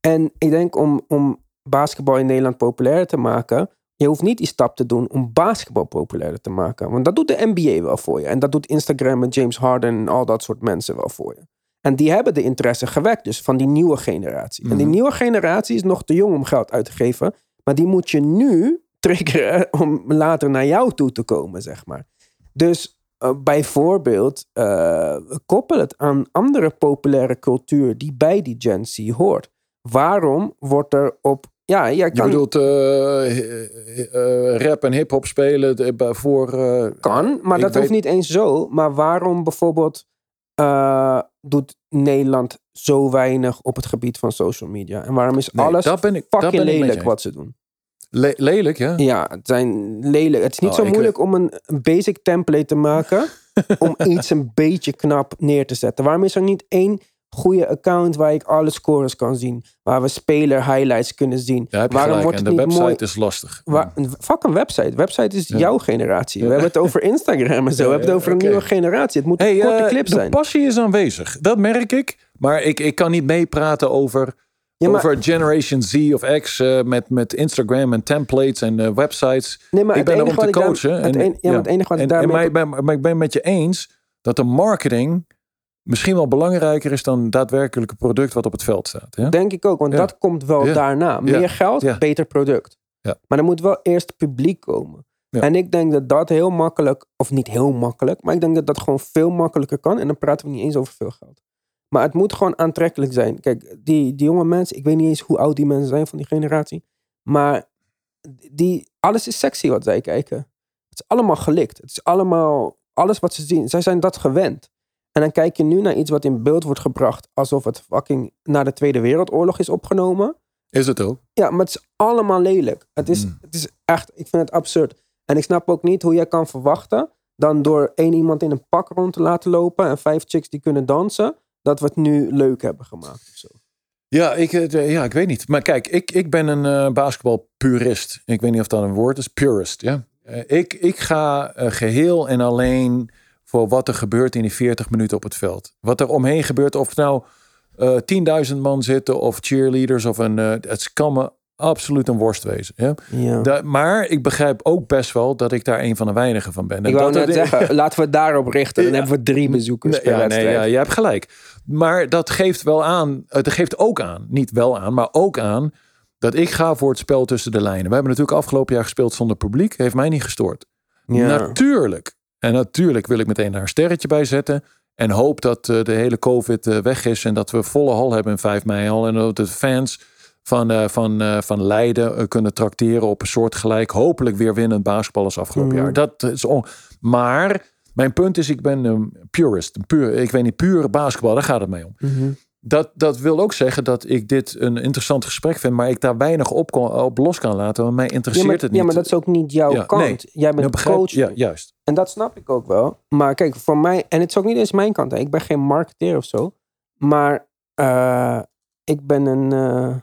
En ik denk om, om basketbal in Nederland populair te maken, je hoeft niet die stap te doen om basketbal populairder te maken. Want dat doet de NBA wel voor je. En dat doet Instagram met James Harden en al dat soort mensen wel voor je. En die hebben de interesse gewekt, dus van die nieuwe generatie. En die nieuwe generatie is nog te jong om geld uit te geven. Maar die moet je nu triggeren *laughs* om later naar jou toe te komen, zeg maar. Dus eh, bijvoorbeeld, eh, koppel het aan andere populaire cultuur die bij die Gen Z hoort. Waarom wordt er op. Ja, jij Je kan, bedoelt eh, rap en hip-hop spelen voor. kan maar dat weet- hoeft niet eens zo. Maar waarom bijvoorbeeld doet Nederland zo weinig op het gebied van social media? En waarom is Nee, alles dat ben ik- dat fucking ben ik lelijk wat ze doen? Le- lelijk, ja? Ja, het zijn lelijk. Het is niet Oh, zo moeilijk om een, basic template te maken. *laughs* om iets een beetje knap neer te zetten. Waarom is er niet één goede account waar ik alle scores kan zien? Waar we speler highlights kunnen zien? Waarom gelijk. wordt En het de niet website mooi? is lastig. Waar, een- fuck een website. Website is Ja. jouw generatie. We hebben het over Instagram en zo. We hebben het over een nieuwe generatie. Het moet Hey, een korte eh, clip de zijn. passie is aanwezig. Dat merk ik. Maar ik, ik kan niet meepraten over, Ja, maar- over Generation Z of X eh, met, met Instagram en templates en eh, websites. Nee, maar ik ben er om te coachen. en, ja, maar het enige wat ik daarmee- maar, ik ben, maar ik ben met je eens dat de marketing misschien wel belangrijker is dan daadwerkelijke product wat op het veld staat. Ja? Denk ik ook, want dat komt wel daarna. Meer geld, beter product. Ja. Maar er moet wel eerst publiek komen. Ja. En ik denk dat dat heel makkelijk, of niet heel makkelijk, maar ik denk dat dat gewoon veel makkelijker kan. En dan praten we niet eens over veel geld. Maar het moet gewoon aantrekkelijk zijn. Kijk, die, die jonge mensen, ik weet niet eens hoe oud die mensen zijn van die generatie. Maar die, alles is sexy wat zij kijken. Het is allemaal gelikt. Het is allemaal, alles wat ze zien. Zij zijn dat gewend. En dan kijk je nu naar iets wat in beeld wordt gebracht alsof het fucking na de Tweede Wereldoorlog is opgenomen. Is het ook? Ja, maar het is allemaal lelijk. Het is, Mm. het is echt, ik vind het absurd. En ik snap ook niet hoe jij kan verwachten, dan door één iemand in een pak rond te laten lopen en vijf chicks die kunnen dansen, dat we het nu leuk hebben gemaakt of zo. Ja, ik, eh, ja, ik weet niet. Maar kijk, ik, ik ben een eh basketbalpurist. Ik weet niet of dat een woord is. Purist, ja. Eh, ik, ik ga eh, geheel en alleen voor wat er gebeurt in die 40 minuten op het veld. Wat er omheen gebeurt, of nou eh 10.000 man zitten of cheerleaders of een. het kan me absoluut een worst wezen. Ja? Ja. Da- maar ik begrijp ook best wel dat ik daar een van de weinigen van ben. En ik wou dat net het- zeggen, *laughs* laten we het daarop richten. Dan Ja. hebben we drie bezoekers Nee, per ja, nee, ja, je hebt gelijk. Maar dat geeft wel aan, het geeft ook aan, niet wel aan, maar ook aan dat ik ga voor het spel tussen de lijnen. We hebben natuurlijk afgelopen jaar gespeeld zonder publiek, heeft mij niet gestoord. Natuurlijk. En natuurlijk wil ik meteen daar een sterretje bij zetten. En hoop dat eh, de hele COVID eh, weg is en dat we volle hal hebben in 5 mei al. En dat de fans van, eh, van, eh, van Leiden eh, kunnen trakteren op een soortgelijk, hopelijk weer winnend basketbal als afgelopen Mhm. jaar. Dat is on... Maar mijn punt is, ik ben een purist. Een puur, ik weet niet, pure basketbal, daar gaat het mee om. Mhm. Dat, dat wil ook zeggen dat ik dit een interessant gesprek vind, maar ik daar weinig op, kon, op los kan laten. Want mij Ja interesseert maar, het niet. ja, maar dat is ook niet jouw Ja, kant. nee. Jij bent begrijp- coach. Ja, juist. En dat snap ik ook wel. Maar kijk, voor mij, en het is ook niet eens mijn kant. Hè. Ik ben geen marketeer of zo. Maar eh, ik ben een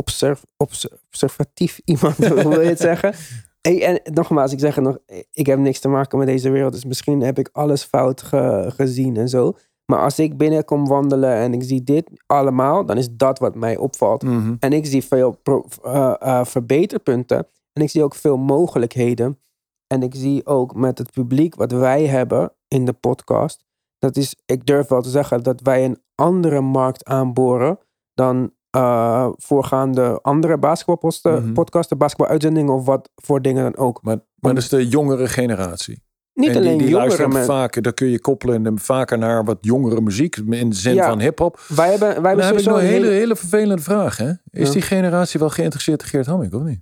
observ, obs- observatief *laughs* iemand, *laughs* hoe wil je het zeggen? Hey, en nogmaals, ik zeg nog, ik heb niks te maken met deze wereld. Dus misschien heb ik alles fout ge- gezien en zo. Maar als ik binnenkom wandelen en ik zie dit allemaal, dan is dat wat mij opvalt. Mhm. En ik zie veel pro- eh, eh, verbeterpunten. En ik zie ook veel mogelijkheden. En ik zie ook met het publiek wat wij hebben in de podcast. Dat is, ik durf wel te zeggen, dat wij een andere markt aanboren dan eh, voorgaande andere basketbalposten, Mhm. podcasten, basketbaluitzendingen of wat voor dingen dan ook. Maar, maar dat is de jongere generatie. Niet en alleen die, die jongeren, luisteren vaker, daar kun je koppelen en vaker naar wat jongere muziek in de zin Ja. van hip-hop. wij hebben, wij hebben heb ik sowieso nog een hele, hele... hele vervelende vraag. Hè? Is Ja. die generatie wel geïnteresseerd in Geert Hamming of niet?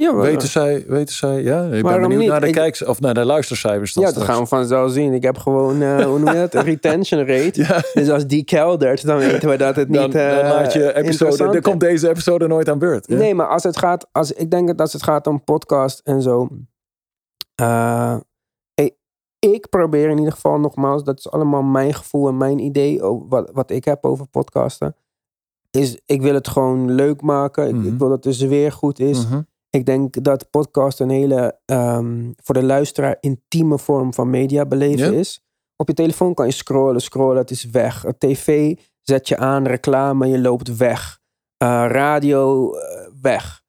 Ja, we- Weten zij, weten zij, ja, ik ben benieuwd niet? naar de Ik- kijks of naar de luistercijfers. dan ja, dat gaan we vanzelf zien. Ik heb gewoon, eh, hoe noem je dat? *laughs* Retention rate. Ja. Dus als die keldert, dan weten we dat het niet Dan, dan eh, laat je episode, dan komt deze episode nooit aan beurt. Ja? Nee, maar als het gaat, als, ik denk dat als het gaat om podcast en zo. eh, ik, ik probeer in ieder geval nogmaals, dat is allemaal mijn gevoel en mijn idee, wat, wat ik heb over podcasten. Is, ik wil het gewoon leuk maken. Ik, Mhm. ik wil dat de sfeer goed is. Mhm. Ik denk dat podcast een hele, ehm, voor de luisteraar, intieme vorm van media beleven Ja. is. Op je telefoon kan je scrollen, scrollen, het is weg. Op tv zet je aan, reclame, je loopt weg. Eh, radio, eh, weg.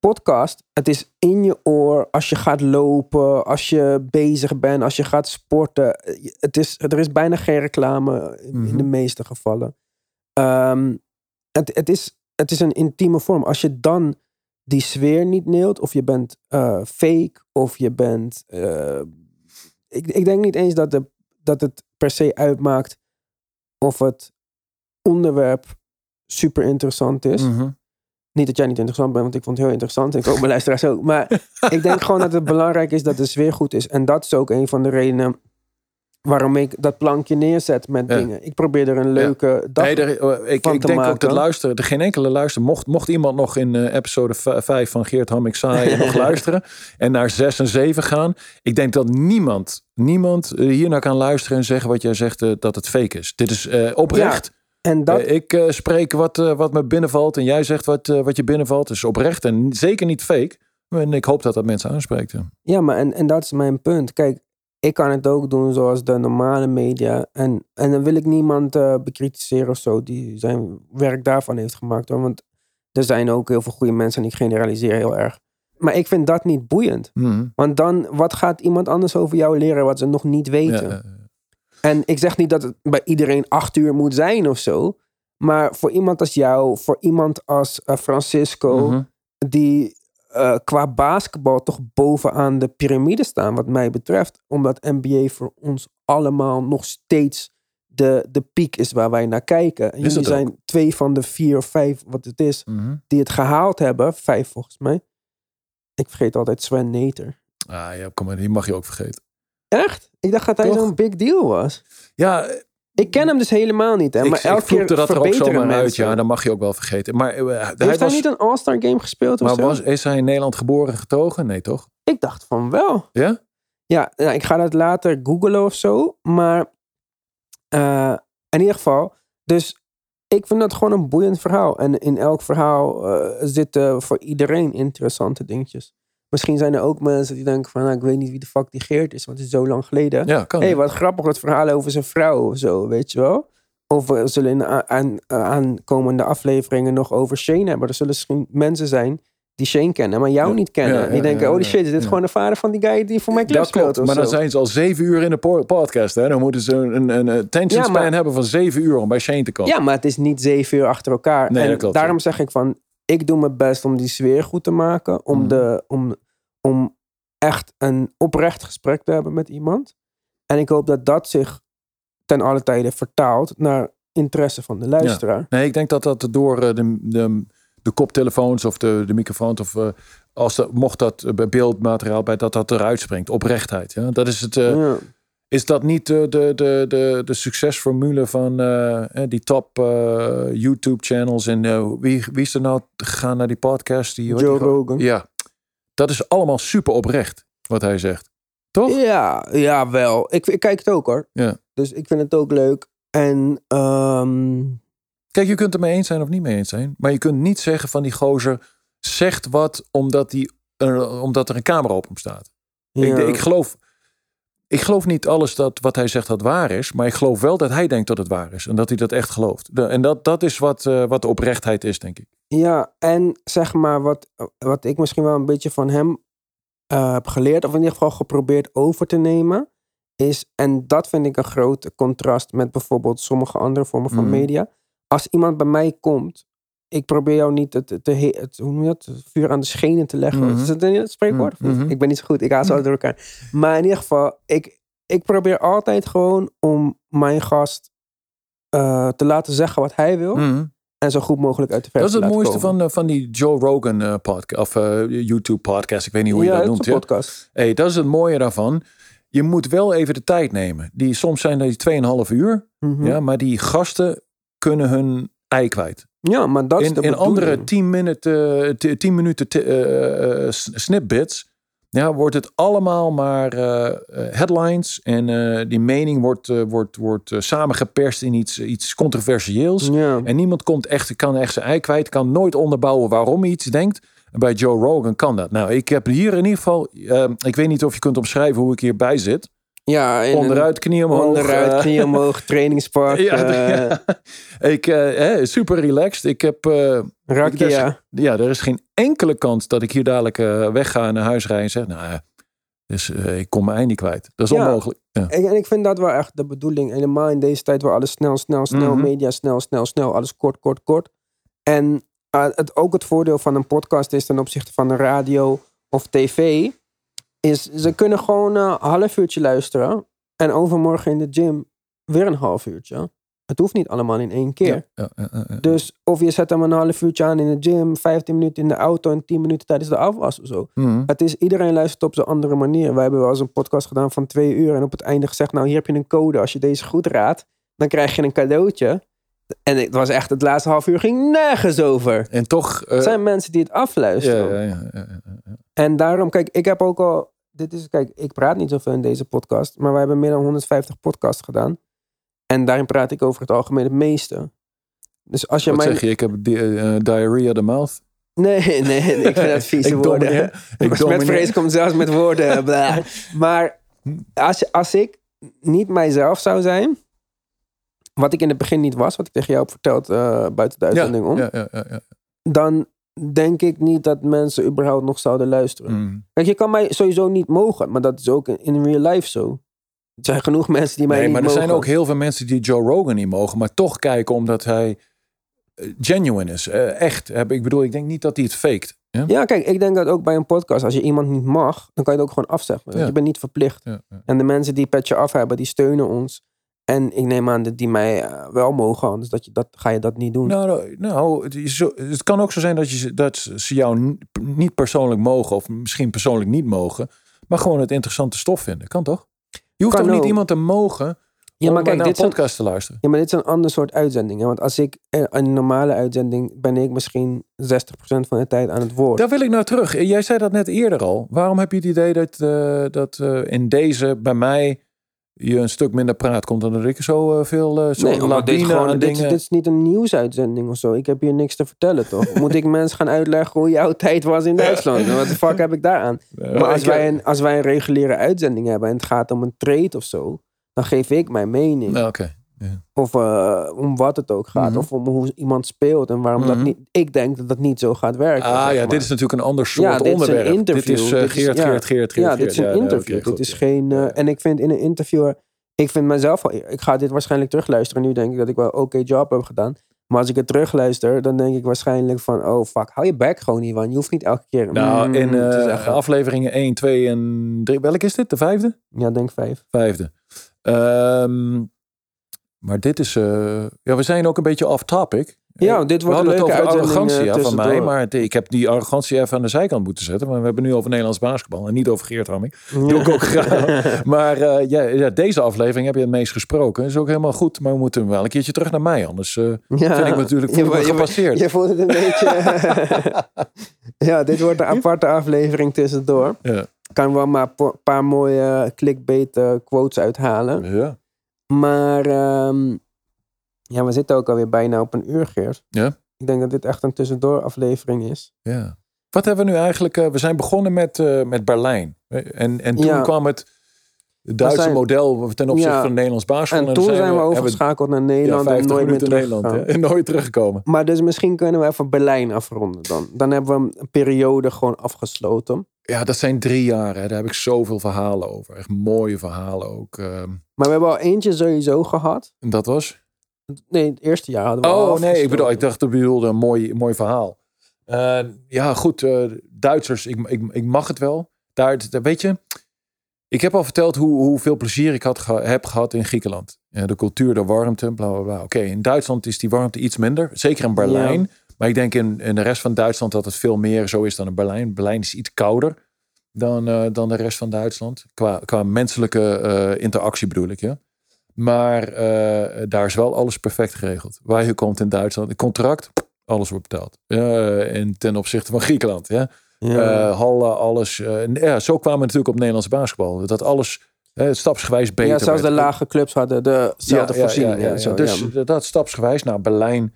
Podcast, het is in je oor als je gaat lopen, als je bezig bent, als je gaat sporten. Het is, er is bijna geen reclame in, in de Mhm. meeste gevallen. Ehm, het, het, is, het is een intieme vorm. Als je dan die sfeer niet neelt, of je bent eh, fake, of je bent. eh, ik, ik denk niet eens dat, de, dat het per se uitmaakt of het onderwerp super interessant is. Mhm. Niet dat jij niet interessant bent, want ik vond het heel interessant. Ik hoop mijn luisteraars ook. Maar *laughs* ik denk gewoon dat het belangrijk is dat de sfeer goed is. En dat is ook een van de redenen waarom ik dat plankje neerzet met Ja. dingen. Ik probeer er een leuke dag Nee, er- eh, ik, van ik te denk ook dat luisteren, er geen enkele luister, mocht, mocht iemand nog in eh, episode 5 van Geert Hamming Saai nog *laughs* luisteren en naar 6 en 7 gaan, ik denk dat niemand, niemand eh, hiernaar kan luisteren en zeggen wat jij zegt eh, dat het fake is. Dit is oprecht. En dat, ik spreek wat, wat me binnenvalt en jij zegt wat, wat je binnenvalt. Dus oprecht en zeker niet fake. En ik hoop dat dat mensen aanspreekt. ja. Ja, maar en, en dat is mijn punt. Kijk, ik kan het ook doen zoals de normale media. En, en dan wil ik niemand eh bekritiseren of zo die zijn werk daarvan heeft gemaakt. Hoor. Want er zijn ook heel veel goede mensen en ik generaliseer heel erg. Maar ik vind dat niet boeiend. Mhm. Want dan, wat gaat iemand anders over jou leren wat ze nog niet weten? En ik zeg niet dat het bij iedereen acht uur moet zijn of zo. Maar voor iemand als jou, voor iemand als eh, Francisco, mhm. die eh, qua basketbal toch bovenaan de piramide staan, wat mij betreft. Omdat NBA voor ons allemaal nog steeds de, de piek is waar wij naar kijken. En jullie ook? zijn twee van de vier of vijf, wat het is, Mhm. die het gehaald hebben. Vijf volgens mij. Ik vergeet altijd Sven Nater. Ah ja, kom maar, die mag je ook vergeten. Echt? Ik dacht dat hij zo'n big deal was. Ja, Ik ken hem dus helemaal niet. Hè? ik, Maar ik elke keer vloekte dat er ook zomaar uit. Ja, dan mag je ook wel vergeten. Maar eh, Heeft hij was, niet een All-Star game gespeeld of maar zo? was, is hij in Nederland geboren en getogen? Nee, toch? Ik dacht van wel. Ja? Ja, nou, ik ga dat later googlen of zo. Maar eh, in ieder geval. Dus ik vind dat gewoon een boeiend verhaal. En in elk verhaal eh, zitten voor iedereen interessante dingetjes. Misschien zijn er ook mensen die denken van, nou, ik weet niet wie de fuck die Geert is, want het is zo lang geleden. Ja, kan. Hé, hey, wat grappig dat verhaal over zijn vrouw of zo, weet je wel? Of we zullen in aan, aankomende afleveringen nog over Shane hebben. Er zullen misschien mensen zijn die Shane kennen, maar jou Ja. niet kennen. Ja, ja, die denken, oh die shit, is dit gewoon de vader van die guy die voor mijn club speelt maar dan zijn ze al zeven uur in de po- podcast. Hè? Dan moeten ze een, een attention Ja, maar- span hebben van zeven uur om bij Shane te komen. Ja, maar het is niet zeven uur achter elkaar. Nee, en dat klopt, daarom zeg ik van, ik doe mijn best om die sfeer goed te maken. Om, Mhm. de, om, om echt een oprecht gesprek te hebben met iemand. En ik hoop dat dat zich ten alle tijde vertaalt naar interesse van de luisteraar. Nee, ik denk dat dat door eh, de, de, de koptelefoons of de, de microfoons of eh, als dat, mocht dat eh, bij beeldmateriaal bij dat dat eruit springt, oprechtheid. Ja? Dat is het. Ja. Is dat niet de, de, de, de, de succesformule van die top YouTube-channels? En wie, wie is er nou gegaan naar die podcast? Die, Joe die Rogan. Ja, dat is allemaal super oprecht wat hij zegt. Toch? Ja, ja, wel. Ik, ik kijk het ook hoor. Ja. Dus ik vind het ook leuk. En ehm, Kijk, je kunt het mee eens zijn of niet mee eens zijn. Maar je kunt niet zeggen van die gozer zegt wat omdat, die, eh, omdat er een camera op hem staat. ja. Ik, ik, geloof, ik geloof niet alles dat wat hij zegt dat waar is. Maar ik geloof wel dat hij denkt dat het waar is. En dat hij dat echt gelooft. De- en dat, dat is wat, eh, wat de oprechtheid is, denk ik. Ja, en zeg maar wat, wat ik misschien wel een beetje van hem eh, heb geleerd, of in ieder geval geprobeerd over te nemen, is, en dat vind ik een groot contrast met bijvoorbeeld sommige andere vormen van Mhm. media. Als iemand bij mij komt, ik probeer jou niet het, het, het, hoe noem je dat, het vuur aan de schenen te leggen. Mhm. Is dat een spreekwoord? Mhm. Ik ben niet zo goed, ik haal ze altijd door elkaar. Maar in ieder geval, ik, ik probeer altijd gewoon om mijn gast eh, te laten zeggen wat hij wil. En zo goed mogelijk uit de verf Dat is het mooiste komen. van, eh, van die Joe Rogan eh, podcast. Of eh, YouTube podcast. Ik weet niet hoe je ja, dat het noemt. Ja? podcast. Hey, dat is het mooie daarvan. Je moet wel even de tijd nemen. Die, soms zijn die 2,5 uur. Mhm. Ja, maar die gasten kunnen hun ei kwijt. Ja, maar dat is in, de in andere bedoeling. 10 minuten, t- 10 minuten snipbits. Ja, wordt het allemaal maar eh, eh, headlines. En eh, die mening wordt, wordt, wordt samengeperst in iets, iets controversieels. Ja. En niemand komt echt, kan echt zijn ei kwijt. Kan nooit onderbouwen waarom hij iets denkt. En bij Joe Rogan kan dat. Nou, ik heb hier in ieder geval... ik weet niet of je kunt omschrijven hoe ik hierbij zit. Ja Onderuit, knie omhoog. Onderuit, eh, knie omhoog, *laughs* trainingspak. ja, eh, ja. *laughs* Ik, eh, super relaxed. Ik heb... eh, Rakia. ja, er is geen enkele kans dat ik hier dadelijk wegga en naar huis rij en zeg, nou, ja, dus, ik kom mijn ei niet kwijt. Dat is Ja. onmogelijk. Ja. En, en ik vind dat wel echt de bedoeling. Helemaal in deze tijd waar alles snel, snel, snel, Mhm. media snel, snel, snel, alles kort, kort, kort. En het, ook het voordeel van een podcast is ten opzichte van een radio of tv, is ze kunnen gewoon een half uurtje luisteren en overmorgen in de gym weer een half uurtje. Het hoeft niet allemaal in één keer. Ja, ja, ja, ja. Dus of je zet hem een half uurtje aan in de gym, 15 minuten in de auto en 10 minuten tijdens de afwas of zo. Mhm. Het is, iedereen luistert op zijn andere manier. Wij hebben wel eens een podcast gedaan van twee uur en op het einde gezegd, nou hier heb je een code. Als je deze goed raadt, dan krijg je een cadeautje. En het was echt, het laatste half uur ging nergens over. En toch... eh, Er zijn mensen die het afluisteren. ja, ja, ja, ja, ja. En daarom, kijk, ik heb ook al, dit is, kijk, ik praat niet zoveel in deze podcast, maar wij hebben meer dan 150 podcasts gedaan. En daarin praat ik over het algemeen het meeste. Dus als je Wat zeg je? Ik heb di eh, diarrhea of the mouth. *laughs* Nee, nee, ik vind dat *laughs* vieze Ik woorden. domineer. *laughs* Ik met vrees komt zelfs met woorden. bla. Maar als, als ik niet mijzelf zou zijn, wat ik in het begin niet was, wat ik tegen jou heb verteld eh, buiten de uitzending om, ja, ja, ja, ja. dan denk ik niet dat mensen überhaupt nog zouden luisteren. Mhm. Kijk, je kan mij sowieso niet mogen, maar dat is ook in, in real life zo. Er zijn genoeg mensen die mij Nee, niet maar er mogen. zijn ook heel veel mensen die Joe Rogan niet mogen, maar toch kijken omdat hij eh, genuine is. Eh, echt. Ik bedoel, ik denk niet dat hij het faked. Ja? Ja, kijk, ik denk dat ook bij een podcast, als je iemand niet mag, dan kan je het ook gewoon afzeggen. Ja. Je bent niet verplicht. Ja. En de mensen die petje af hebben, die steunen ons. En ik neem aan dat die mij eh, wel mogen, anders dat je dat, ga je dat niet doen. Nou, nou, nou het, is zo, het kan ook zo zijn dat, je, ze- dat ze jou niet persoonlijk mogen, of misschien persoonlijk niet mogen, maar gewoon het interessante stof vinden. Kan toch? Je hoeft Kan toch niet ook. iemand te mogen ja, maar om kijk, naar dit een is, een, podcast te luisteren. ja, maar dit is een ander soort uitzending. Hè? Want als ik eh, een normale uitzending ben ik misschien 60% van de tijd aan het woord. Daar wil ik nou terug. Jij zei dat net eerder al. Waarom heb je het idee dat, eh, dat eh, in deze bij mij je een stuk minder praat, komt dan dat ik zo uh, veel uh, zo nee, maar dit, gewoon, dit, dit, is niet een nieuwsuitzending of zo. Ik heb hier niks te vertellen, toch? *laughs* Moet ik mensen gaan uitleggen hoe jouw tijd was in Duitsland? Wat de fuck heb ik daar aan? maar als wij, een, als wij een reguliere uitzending hebben en het gaat om een trade of zo, dan geef ik mijn mening. Oké. Of uh, om wat het ook gaat. Mhm. Of om hoe iemand speelt en waarom dat Mhm. niet. Ik denk dat dat niet zo gaat werken. Ah zeg ja, dit is natuurlijk een ander soort Ja, dit is een onderwerp. interview. Dit is uh, Dit is- Geert, ja. Geert, Geert, Geert. Ja, dit is een. Ja, interview. dit is ja. geen. eh, Ja. En ik vind in een interview. Ik vind mezelf. al- Ik ga dit waarschijnlijk terugluisteren. Nu denk ik dat ik wel een oké job heb gedaan. Maar als ik het terugluister, dan denk ik waarschijnlijk van. Oh fuck, hou je bek gewoon, Ivan. Je hoeft niet elke keer. Nou, mm in eh, afleveringen 1, 2 en 3. Welke is dit? De vijfde? Ja, denk vijf. Vijfde. Ehm, maar dit is... eh, ja, we zijn ook een beetje off-topic. Ja, dit we wordt een het leuke over arrogantie eh, van mij. Maar ik heb die arrogantie even aan de zijkant moeten zetten. Maar we hebben nu over Nederlands basketbal. En niet over Geert Hamming. Doe ik ook *laughs* graag. Maar eh, ja, ja, deze aflevering heb je het meest gesproken. is ook helemaal goed. Maar we moeten wel een keertje terug naar mij. Anders Ja. vind ik natuurlijk Je- voel me je- gepasseerd. Je voelt het een beetje. *laughs* *laughs* ja, dit wordt een aparte aflevering tussendoor. Ja. Kan wel maar een paar mooie clickbait quotes uithalen. Ja. Maar ehm, ja, we zitten ook alweer bijna op een uur, Geert. Ja. Ik denk dat dit echt een tussendoor aflevering is. Ja. Wat hebben we nu eigenlijk? eh, we zijn begonnen met, eh, met Berlijn. En, en toen Ja. kwam het Duitse zijn- model ten opzichte Ja. van het Nederlands basketbal. En toen zijn we overgeschakeld naar ja, Nederland en 50 nooit meer Nederland. hè, En *laughs* nooit teruggekomen. Maar dus misschien kunnen we even Berlijn afronden dan. Dan hebben we een periode gewoon afgesloten. Ja, dat zijn drie jaar. Hè. Daar heb ik zoveel verhalen over. Echt mooie verhalen ook. ehm. Maar we hebben al eentje sowieso gehad. en dat was? Nee, het eerste jaar hadden we al Oh nee, ik bedoel, ik dacht dat bedoelde een mooi, mooi verhaal. Eh, ja, goed. eh, Duitsers, ik, ik, ik mag het wel. Daar, daar- weet je, ik heb al verteld hoe, hoeveel plezier ik had, heb gehad in Griekenland. Ja, de cultuur, de warmte, bla bla bla. Oké, in Duitsland is die warmte iets minder. Zeker in Berlijn. Maar ik denk in, in de rest van Duitsland dat het veel meer zo is dan in Berlijn. Berlijn is iets kouder dan, eh, dan de rest van Duitsland. Qua, qua menselijke eh, interactie bedoel ik, ja. Maar eh, daar is wel alles perfect geregeld. Waar je komt in Duitsland, een contract, alles wordt betaald. Ja, en ten opzichte van Griekenland, ja. Ja. Hallen, alles. ja, zo kwamen we natuurlijk op Nederlandse basketbal. Dat alles stapsgewijs beter ja, zelfs de werd. lage clubs hadden dezelfde voorzieningen. en zo, Dus ja. dat stapsgewijs naar Berlijn.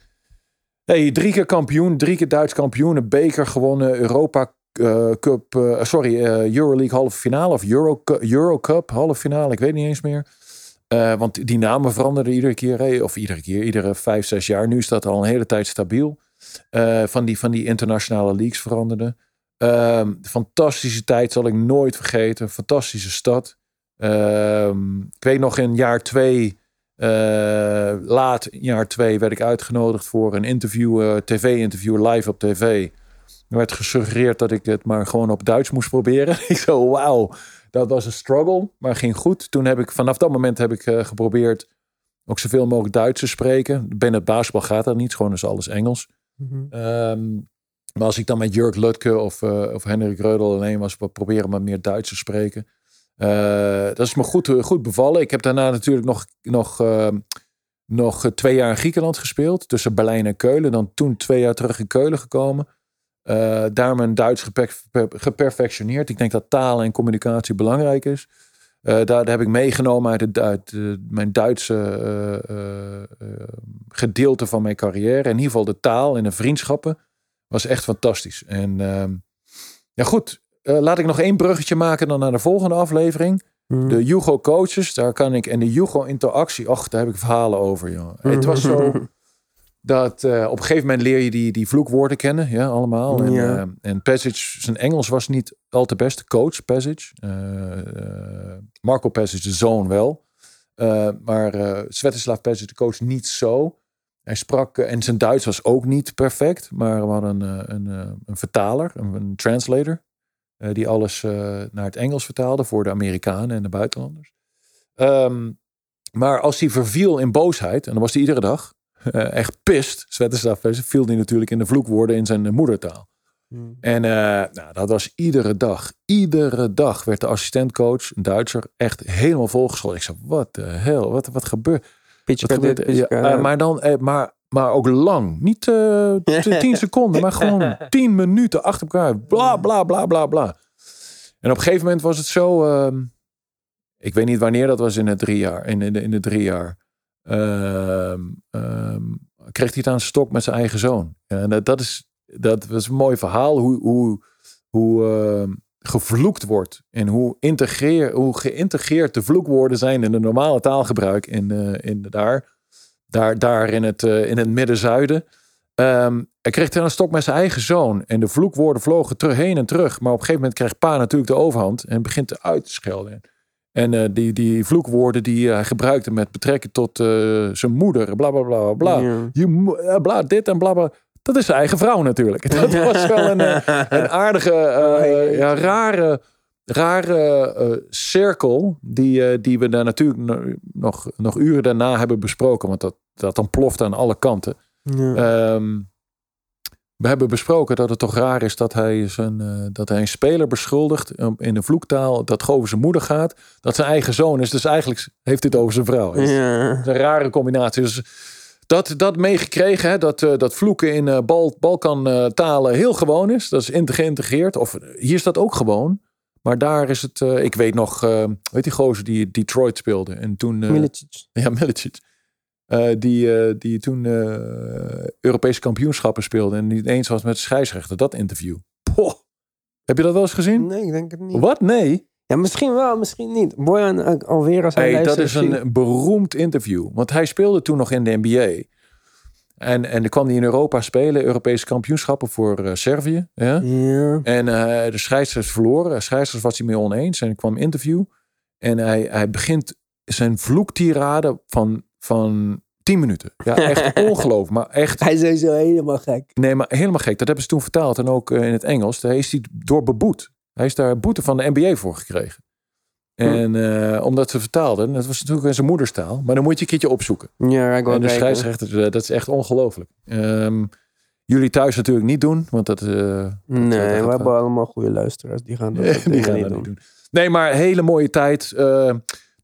Hey, drie keer kampioen, drie keer Duits kampioen, een beker gewonnen, Europa eh, Cup, eh, sorry, eh, Euroleague halve finale of Euro, Euro Cup halve finale, ik weet niet eens meer. Want die namen veranderden iedere keer, of iedere keer, iedere vijf, zes jaar. Nu is dat al een hele tijd stabiel. Van, die, van die internationale leagues veranderden. Ehm, fantastische tijd zal ik nooit vergeten. Fantastische stad. Ehm, ik weet nog in jaar twee, laat in jaar twee, werd ik uitgenodigd voor een interview, eh, tv-interview live op tv. Er werd gesuggereerd dat ik het maar gewoon op Duits moest proberen. *laughs* ik zo, wauw, dat was een struggle, maar ging goed. Toen heb ik, vanaf dat moment heb ik eh, geprobeerd ook zoveel mogelijk Duits te spreken. Binnen het basketbal gaat dat niet, gewoon is alles Engels. Mhm. Ehm, maar als ik dan met Jurk Lutke of, eh, of Henrik Reudel alleen was, we proberen maar meer Duits te spreken. Eh, dat is me goed, goed bevallen. Ik heb daarna natuurlijk nog, nog, ehm, nog twee jaar in Griekenland gespeeld. Tussen Berlijn en Keulen. Dan toen twee jaar terug in Keulen gekomen. Eh, daar mijn Duits geper- geperfectioneerd. Ik denk dat taal en communicatie belangrijk is. Eh, daar, daar heb ik meegenomen uit, uit eh, mijn Duitse eh, eh, eh, gedeelte van mijn carrière. In ieder geval de taal en de vriendschappen was echt fantastisch. En ehm, ja goed, eh, laat ik nog één bruggetje maken dan naar de volgende aflevering. Mhm. De Jugo coaches, daar kan ik. En de Jugo interactie, ach, daar heb ik verhalen over. Joh. Het was zo *laughs* dat eh, op een gegeven moment leer je die, die vloekwoorden kennen, ja, allemaal. En, Ja. eh, en Passage, zijn Engels was niet al te best. Coach Passage. Marco Passage, de zoon wel. Maar Svetislav Passage, de coach, niet zo. Hij sprak, en zijn Duits was ook niet perfect. Maar we hadden een, een, een vertaler, een, een translator. Eh, die alles eh, naar het Engels vertaalde voor de Amerikanen en de buitenlanders. Ehm, maar als hij verviel in boosheid, en dan was hij iedere dag *laughs* eh, echt pist, Passage, viel hij natuurlijk in de vloekwoorden in zijn moedertaal. Mhm. En nou, dat was iedere dag. Iedere dag werd de assistentcoach, een Duitser, echt helemaal volgescholden. Ik zei, wat de hel, wat, wat gebeurt? Wat dit, gebeurt ja, maar, dan, maar, maar ook lang. Niet eh, *laughs* tien seconden, maar gewoon *laughs* tien minuten achter elkaar. Bla, bla, bla, bla, bla. En op een gegeven moment was het zo... ehm, ik weet niet wanneer dat was in het drie jaar. In, in, de, in de drie jaar. Ehm, kreeg hij het aan zijn stok met zijn eigen zoon. En dat, dat, is, dat was een mooi verhaal. Hoe, hoe, hoe gevloekt wordt. En hoe, integreer, hoe geïntegreerd de vloekwoorden zijn in de normale taalgebruik in, eh, in daar. Daar, daar in het, uh, in het midden-zuiden. Um, hij kreeg er een stok met zijn eigen zoon. En de vloekwoorden vlogen terug, heen en terug. Maar op een gegeven moment krijgt pa natuurlijk de overhand. En begint uit te schelden. En uh, die, die vloekwoorden die hij gebruikte met betrekking tot uh, zijn moeder. Bla bla bla bla. Ja. Je, bla dit en bla bla. Dat is zijn eigen vrouw natuurlijk. *laughs* Dat was wel een, een aardige, uh, ja, rare, rare cirkel. Die, die we daar natuurlijk nog, nog uren daarna hebben besproken. Want dat, dat dan ploft aan alle kanten. Ja. Um, we hebben besproken dat het toch raar is dat hij, zijn, uh, dat hij een speler beschuldigt in de vloektaal dat het over zijn moeder gaat. Dat zijn eigen zoon is. Dus eigenlijk heeft dit over zijn vrouw. Ja. Is een rare combinatie. Dus dat, dat meegekregen, hè, dat, uh, dat vloeken in uh, Bal, Balkan-talen heel gewoon is. Dat is geïntegreerd. Of hier is dat ook gewoon. Maar daar is het, ik weet nog, weet die gozer die Detroit speelde. En toen, Milicic. Ja, Milicic. Uh, die, uh, die toen uh, Europese kampioenschappen speelde en niet eens was met de scheidsrechter. Dat interview. Poh. Heb je dat wel eens gezien? Nee, ik denk het niet. Wat? Nee? Ja, misschien wel, misschien niet. Boyan alweer als hij hey, Dat is een beroemd interview. Want hij speelde toen nog in de NBA. En, en dan kwam hij in Europa spelen, Europese kampioenschappen voor Servië. Ja? ja. En de scheidsrechter verloren. De scheidsrechter was hij mee oneens. En ik kwam interview. En hij, hij begint zijn vloektirade van van 10 minuten. Ja, echt *laughs* ongelooflijk. Maar echt. Hij is sowieso helemaal gek. Nee, maar helemaal gek. Dat hebben ze toen vertaald. En ook in het Engels. Daar is hij door beboet. Hij is daar boete van de NBA voor gekregen. En uh, omdat ze vertaalden, dat was natuurlijk in zijn moederstaal. Maar dan moet je een keertje opzoeken. Ja, ik En de scheidsrechter, dat is echt ongelooflijk. Um, jullie thuis natuurlijk niet doen, want dat. Uh, nee, dat we hebben allemaal goede luisteraars. Die gaan *laughs* dat, die gaan niet doen. doen. Nee, maar hele mooie tijd. Uh,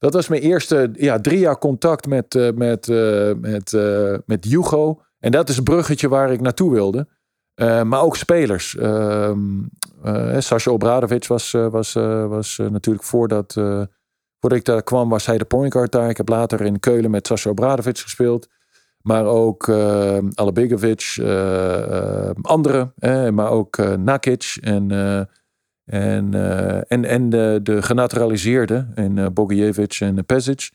dat was mijn eerste ja, drie jaar contact met, uh, met, uh, met, uh, met Hugo. En dat is het bruggetje waar ik naartoe wilde. maar ook spelers. Uh, Sasha Obradovic was, was, was natuurlijk voordat, voordat ik daar kwam, was hij de point guard daar. Ik heb later in Keulen met Sasha Obradovic gespeeld. Maar ook uh, Alabegovic, anderen. maar ook Nakic en en, uh, en, en de, de genaturaliseerde in uh, Bogijevic en Pesic.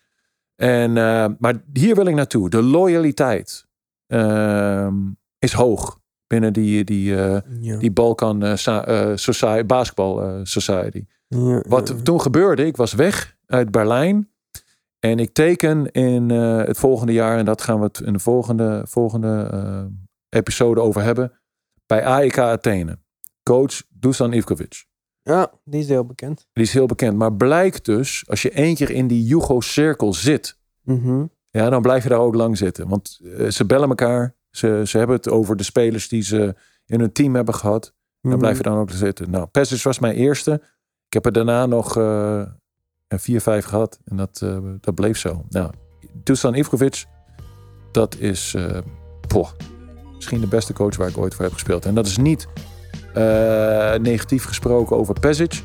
En, uh, maar hier wil ik naartoe. De loyaliteit ehm, is hoog binnen die, die, ja. die Balkan society, basketbal society. Ja, Wat ja. toen gebeurde, ik was weg uit Berlijn. En ik teken in het volgende jaar, en dat gaan we het in de volgende, volgende episode over hebben, bij AEK Athene. Coach Dusan Ivkovic. Ja, die is heel bekend. Die is heel bekend. Maar blijkt dus, als je één keer in die Jugo-cirkel zit, mm -hmm. ja, dan blijf je daar ook lang zitten. Want uh, ze bellen elkaar. Ze, ze hebben het over de spelers die ze in hun team hebben gehad. Dan Mhm. blijf je dan ook zitten. Nou, Pesic was mijn eerste. Ik heb er daarna nog uh, vier, vijf gehad. En dat, uh, dat bleef zo. Nou, Dusan Ivkovic, dat is poh, misschien de beste coach waar ik ooit voor heb gespeeld. En dat is niet negatief gesproken over Pesic.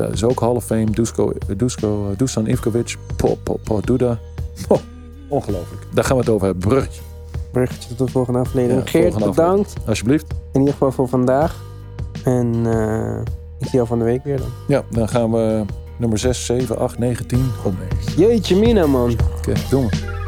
Uh, is ook Hall of Fame. Dusko, Dusko, Dusan Ivkovic. Po, po, po, Duda. Ongelooflijk. Daar gaan we het over hebben. Bruggetje. Bruggetje tot de volgende aflevering. Ja, Geert, volgende bedankt. aflevering. Alsjeblieft. In ieder geval voor vandaag. En uh, ik zie jou van de week weer dan. Ja, dan gaan we nummer 6, 7, 8, 9, 10 opnemen. Jeetje mina man. Oké, okay, doen we.